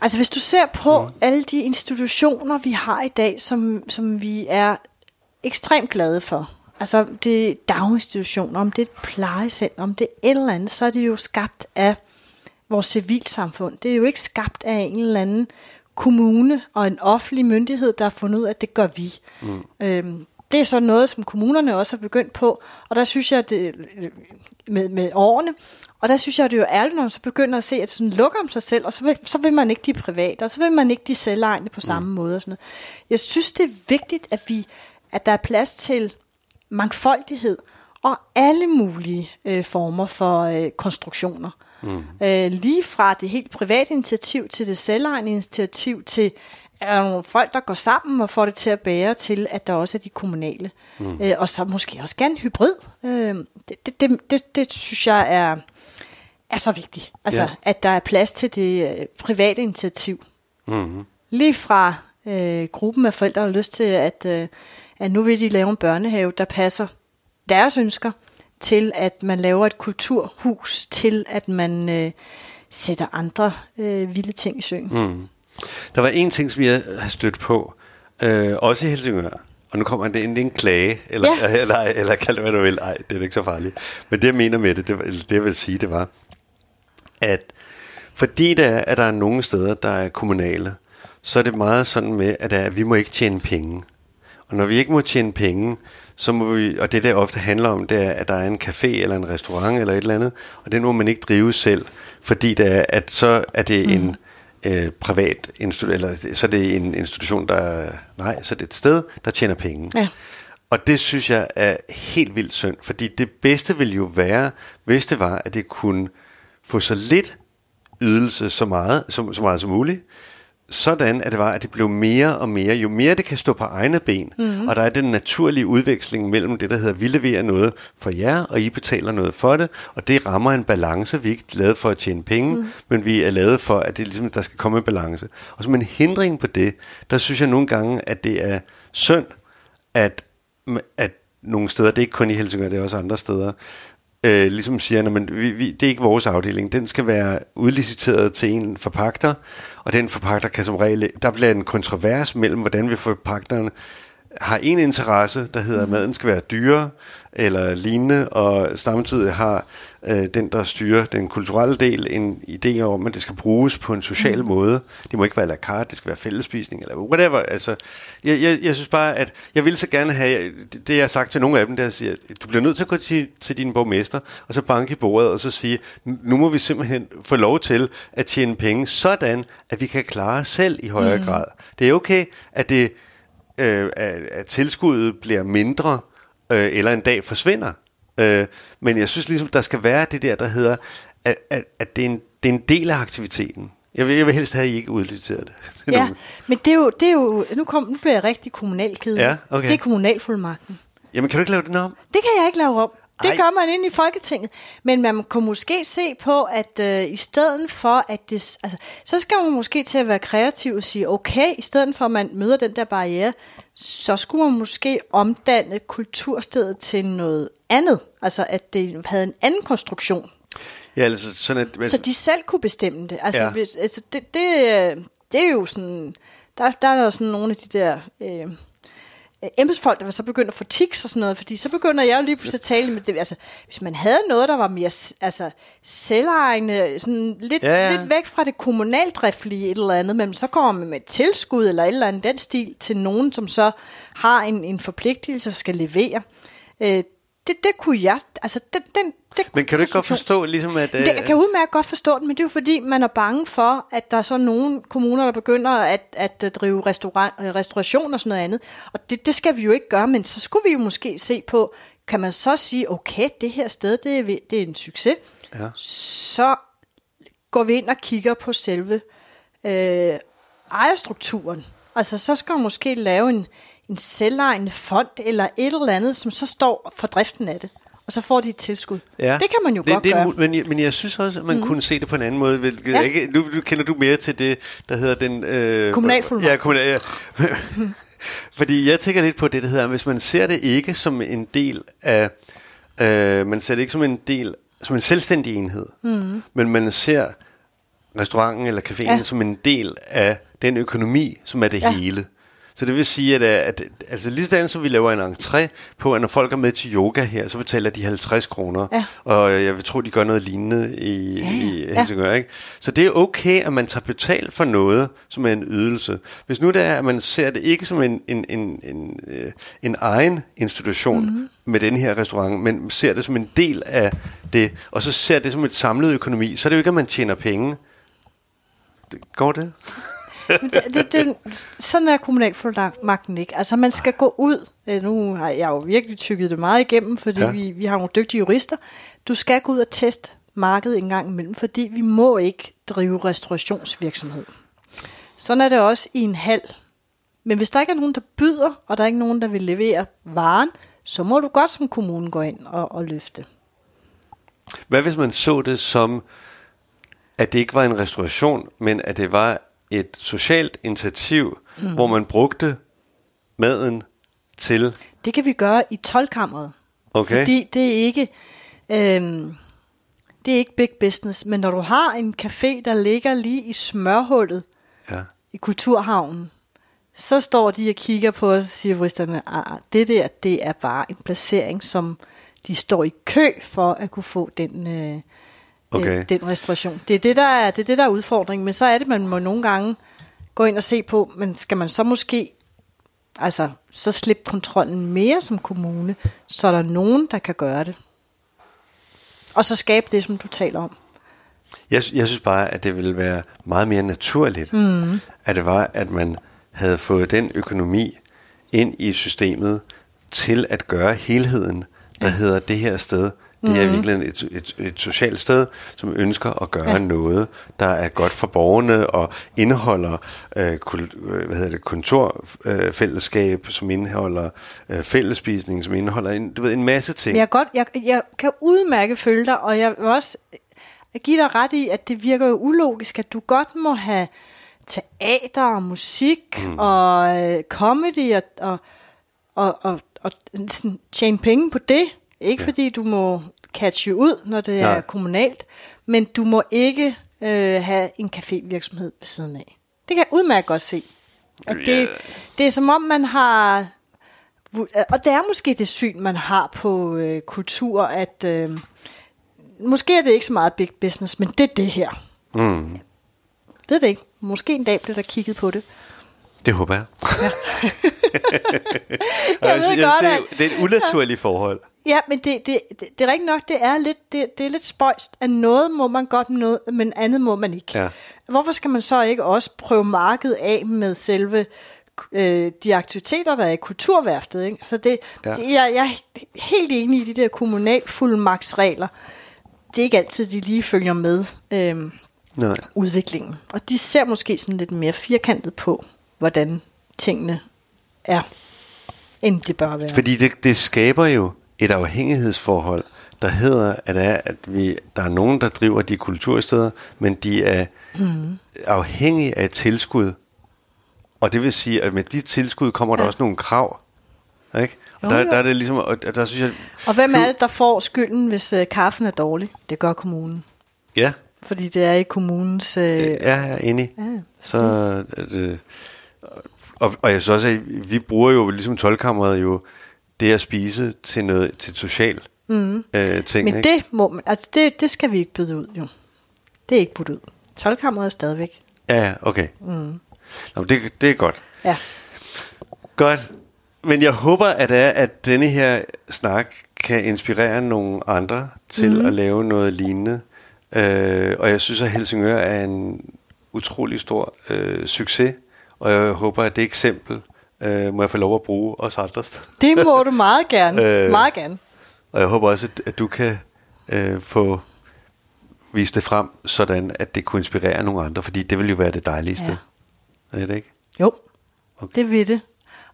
Altså hvis du ser på mm. alle de institutioner, vi har i dag, som, som vi er ekstremt glade for. Altså det er daginstitutioner, om det er et plejecenter, om det er et eller andet, så er det jo skabt af vores civilsamfund. Det er jo ikke skabt af en eller anden kommune og en offentlig myndighed, der har fundet ud af, at det gør vi. Mm. Øhm, det er så noget, som kommunerne også har begyndt på, og der synes jeg, det, med, med årene, og der synes jeg, det er jo ærligt, når man så begynder at se, at sådan lukker om sig selv, og så vil, så vil man ikke de private, og så vil man ikke de selvegne på samme mm. måde. Og sådan noget. Jeg synes, det er vigtigt, at, vi, at der er plads til mangfoldighed og alle mulige øh, former for øh, konstruktioner. Mm. Øh, lige fra det helt private initiativ til det selvejende initiativ til er der nogle folk, der går sammen og får det til at bære til, at der også er de kommunale. Mm. Øh, og så måske også gerne hybrid. Øh, det, det, det, det, det synes jeg er, er så vigtigt. Altså, Ja. at der er plads til det øh, private initiativ. mm, Lige fra øh, gruppen af forældre, der har lyst til, at, øh, at nu vil de lave en børnehave, der passer deres ønsker, til at man laver et kulturhus, til at man øh, sætter andre øh, vilde ting i søen. mm. Der var en ting, som jeg har stødt på, øh, også i Helsingør, og nu kommer det ind, det en klage, eller, Ja. ja. *laughs* eller, eller kald det, hvad du vil. Ej, det er ikke så farligt. Men det, jeg mener med det, det, eller det jeg vil sige, det var, at fordi der, er- at der er nogle steder, der er kommunale, så er det meget sådan med, at, at vi må ikke tjene penge. Og når vi ikke må tjene penge, så må vi, og det der ofte handler om, det er, at der er en café eller en restaurant eller et eller andet, og den må man ikke drive selv, fordi det er, at så er det mm. en øh, privat institution, eller så er det en institution, der, nej, så er det et sted, der tjener penge. Ja. Og det synes jeg er helt vildt synd, fordi det bedste ville jo være, hvis det var, at det kunne få så lidt ydelse så meget, så, så meget som muligt, sådan at det var, at det blev mere og mere, jo mere det kan stå på egne ben, mm-hmm. og der er den naturlige udveksling mellem det, der hedder, vi leverer noget for jer, og I betaler noget for det, og det rammer en balance, vi er ikke lavet for at tjene penge, mm. men vi er lavet for, at det ligesom, der skal komme en balance. Og som en hindring på det, der synes jeg nogle gange, at det er synd, at, at nogle steder, det er ikke kun i Helsingør, det er også andre steder, øh, ligesom siger, at vi, vi, det er ikke vores afdeling, den skal være udliciteret til en forpagter, og den forpagter kan som regel, der bliver en kontrovers mellem, hvordan vi forpagterne har en interesse, der hedder, at maden skal være dyrere, eller lignende, og samtidig har øh, den, der styrer den kulturelle del, en idé om, at det skal bruges på en social mm. måde. Det må ikke være la carte, det skal være fællesspisning, eller whatever. Altså, jeg, jeg, jeg synes bare, at jeg vil så gerne have, det, jeg har sagt til nogle af dem, der siger, at du bliver nødt til at gå til, til din borgmester, og så banke i bordet, og så sige, nu må vi simpelthen få lov til at tjene penge, sådan at vi kan klare os selv i højere mm. grad. Det er okay, at det øh, at, at tilskuddet bliver mindre, øh, eller en dag forsvinder. Øh, men jeg synes ligesom, der skal være det der, der hedder, at, at, at det, er en, det er en del af aktiviteten. Jeg vil, jeg vil helst have, at I ikke udliciterer det. *laughs* Ja, nogen. men det er jo, det er jo nu, kom, nu bliver jeg rigtig kommunalkedelig. Ja, okay. Det er kommunalfuldmagten. Jamen, kan du ikke lave den om? Det kan jeg ikke lave om. Det Ej. gør man ind i Folketinget. Men man kunne måske se på, at øh, i stedet for, at det... Altså, så skal man måske til at være kreativ og sige, okay, i stedet for, at man møder den der barriere, så skulle man måske omdanne kulturstedet til noget andet. Altså, at det havde en anden konstruktion. Ja, altså sådan at... Så de selv kunne bestemme det. Altså, Ja. hvis, altså det, det, øh, det er jo sådan... Der, der er jo sådan nogle af de der... Øh, embedsfolk, der var så begyndt at få tics og sådan noget, fordi så begynder jeg jo lige pludselig at tale med det. Altså, hvis man havde noget, der var mere altså, selvejende, sådan lidt, Ja, ja, lidt væk fra det kommunaldriftelige et eller andet, men så kommer man med et tilskud eller et eller andet den stil til nogen, som så har en, en forpligtelse og skal levere. Øh, det, det kunne jeg, altså den, den, det Men kan du ikke godt forstå, ligesom at... det, jeg kan udmærket godt forstå det, men det er jo fordi, man er bange for, at der er så nogle kommuner, der begynder at, at øh, drive restaurant, øh, restauration og sådan noget andet. Og det, det skal vi jo ikke gøre, men så skulle vi jo måske se på, kan man så sige, okay, det her sted, det er, det er en succes. Ja. Så går vi ind og kigger på selve øh, ejerstrukturen. Altså så skal man måske lave en, en selvejende fond eller et eller andet, som så står for driften af det. Og så får de et tilskud. Det kan man jo det, godt det gøre. Men, jeg- men jeg synes også, at man mm. kunne se det på en anden måde. Hvilket Ja. ja. ikke, nu, nu kender du mere til det, der hedder den... Øh, Kommunalfuldmagt. Ja, kommunal, ja. *laughs* Fordi jeg tænker lidt på det, der hedder, hvis man ser det ikke som en del af... Øh, man ser det ikke som en del som en selvstændig enhed, mm. men man ser restauranten eller caféen ja. Ja. som en del af den økonomi, som er det ja. Ja. hele. Så det vil sige, at, at, at altså lige sådan som vi laver en entré på, at når folk er med til yoga her, så betaler de 50 kroner. Ja. Og jeg vil tro, de gør noget lignende i, Ja, i ja. Helsingør. Ikke? Så det er okay, at man tager betalt for noget, som er en ydelse. Hvis nu det er, at man ser det ikke som en, en, en, en, øh, en egen institution Mhm. mm-hmm. med den her restaurant, men ser det som en del af det, og så ser det som et samlet økonomi, så er det jo ikke, at man tjener penge. Går det? Det, det, det, sådan er kommunalfuldmagten ikke. Altså man skal gå ud. Øh, Nu har jeg jo virkelig tykket det meget igennem, fordi Ja. vi, vi har nogle dygtige jurister. Du skal gå ud og teste markedet en gang imellem, fordi vi må ikke drive restaurationsvirksomhed. Sådan er det også i en hal. Men hvis der ikke er nogen, der byder, og der er ikke nogen, der vil levere varen, så må du godt som kommune gå ind og, og løfte. Hvad hvis man så det som, at det ikke var en restauration, men at det var et socialt initiativ, mm. hvor man brugte maden til... Det kan vi gøre i 12-kammeret. Okay. Fordi det er ikke... Øhm, det er ikke big business, men når du har en café, der ligger lige i smørhullet Ja. i Kulturhavnen, så står de og kigger på os og siger juristerne, ah, det der, det er bare en placering, som de står i kø for at kunne få den, øh, Okay. den, restauration. Det er det, der er, det er det, der er udfordringen, men så er det, man må nogle gange gå ind og se på, men skal man så måske altså, så slippe kontrollen mere som kommune, så er der nogen, der kan gøre det. Og så skabe det, som du taler om. Jeg, jeg synes bare, at det ville være meget mere naturligt, mm. at det var, at man havde fået den økonomi ind i systemet til at gøre helheden, der hedder det her sted. Det er i virkeligheden et, et, et socialt sted, som ønsker at gøre ja. noget, der er godt for borgerne og indeholder øh, kul, øh, hvad hedder det, kontorfællesskab, øh, som indeholder øh, fællespisning, som indeholder en, du ved, en masse ting. Jeg, godt, jeg, jeg kan udmærke følge dig, og jeg vil også give dig ret i, at det virker jo ulogisk, at du godt må have teater og musik mm. og øh, comedy og, og, og, og, og sådan, tjene penge på det. Ikke ja. fordi du må catche ud, når det Nej. er kommunalt, men du må ikke øh, have en cafévirksomhed ved siden af. Det kan jeg udmærket godt se. At det, Ja. det er som om, man har... Og det er måske det syn, man har på øh, kultur, at øh, måske er det ikke så meget big business, men det er det her. Mm, Ved det ikke. Måske en dag bliver der kigget på det. Det håber jeg. *laughs* Jeg ved godt, det, er, at- det er et unaturligt forhold. Ja, men det, det, det, det er rigtigt nok, det er lidt, det, det er lidt spøjst, at noget må man godt, noget, men andet må man ikke. Ja. Hvorfor skal man så ikke også prøve markedet af med selve øh, de aktiviteter, der er i kulturværftet? Ikke? Så det, Ja. ja. det jeg, jeg er helt enig i de der kommunalfuldmagtsregler. Det er ikke altid, de lige følger med øh, Nej. udviklingen. Og de ser måske sådan lidt mere firkantet på, hvordan tingene er, end det bør være. Fordi det, det skaber jo et afhængighedsforhold, der hedder, at, er, at vi, der er nogen, der driver de kultursteder, men de er mm. afhængige af tilskud. Og det vil sige, at med de tilskud kommer ja. der Ja. også nogle krav. Ikke? Og Jo, der, jo. der er det ligesom, og der, synes jeg... Og hvem er det, der får skylden, hvis øh, kaffen er dårlig? Det gør kommunen. Ja, Fordi det er i kommunens... Øh, er jeg enig. Ja. Så, at, øh, og, og jeg synes også, at vi bruger jo ligesom tolkammeret jo det at spise til noget til et social mm. øh, ting. Men ikke? det, må man, altså det, det skal vi ikke byde ud, jo. Det er ikke budt ud. Tolkammeret er stadigvæk. Ja, okay. Mm. Nå, det, det er godt. Ja. Godt. Men jeg håber, at, det er, at denne her snak kan inspirere nogle andre til mm. at lave noget lignende. Øh, og jeg synes, at Helsingør er en utrolig stor øh, succes. Og jeg håber, at det eksempel øh, må jeg få lov at bruge os andre. Det må du meget gerne. *laughs* Øh. meget gerne. Og jeg håber også, at, at du kan øh, få vist det frem, sådan at det kunne inspirere nogle andre, fordi det vil jo være det dejligste. Ja. Er det ikke? Jo, okay. det vil det.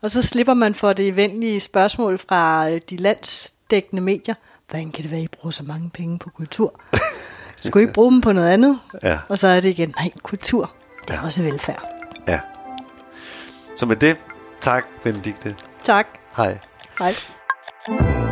Og så slipper man for det venlige spørgsmål fra øh, de landsdækkende medier. Hvordan kan det være, I bruger så mange penge på kultur? *laughs* Skulle I ikke bruge dem på noget andet? Ja. Og så er det igen, nej, kultur, det er Ja. også velfærd. Så med det, tak Benedikte. Tak. Hej. Hej.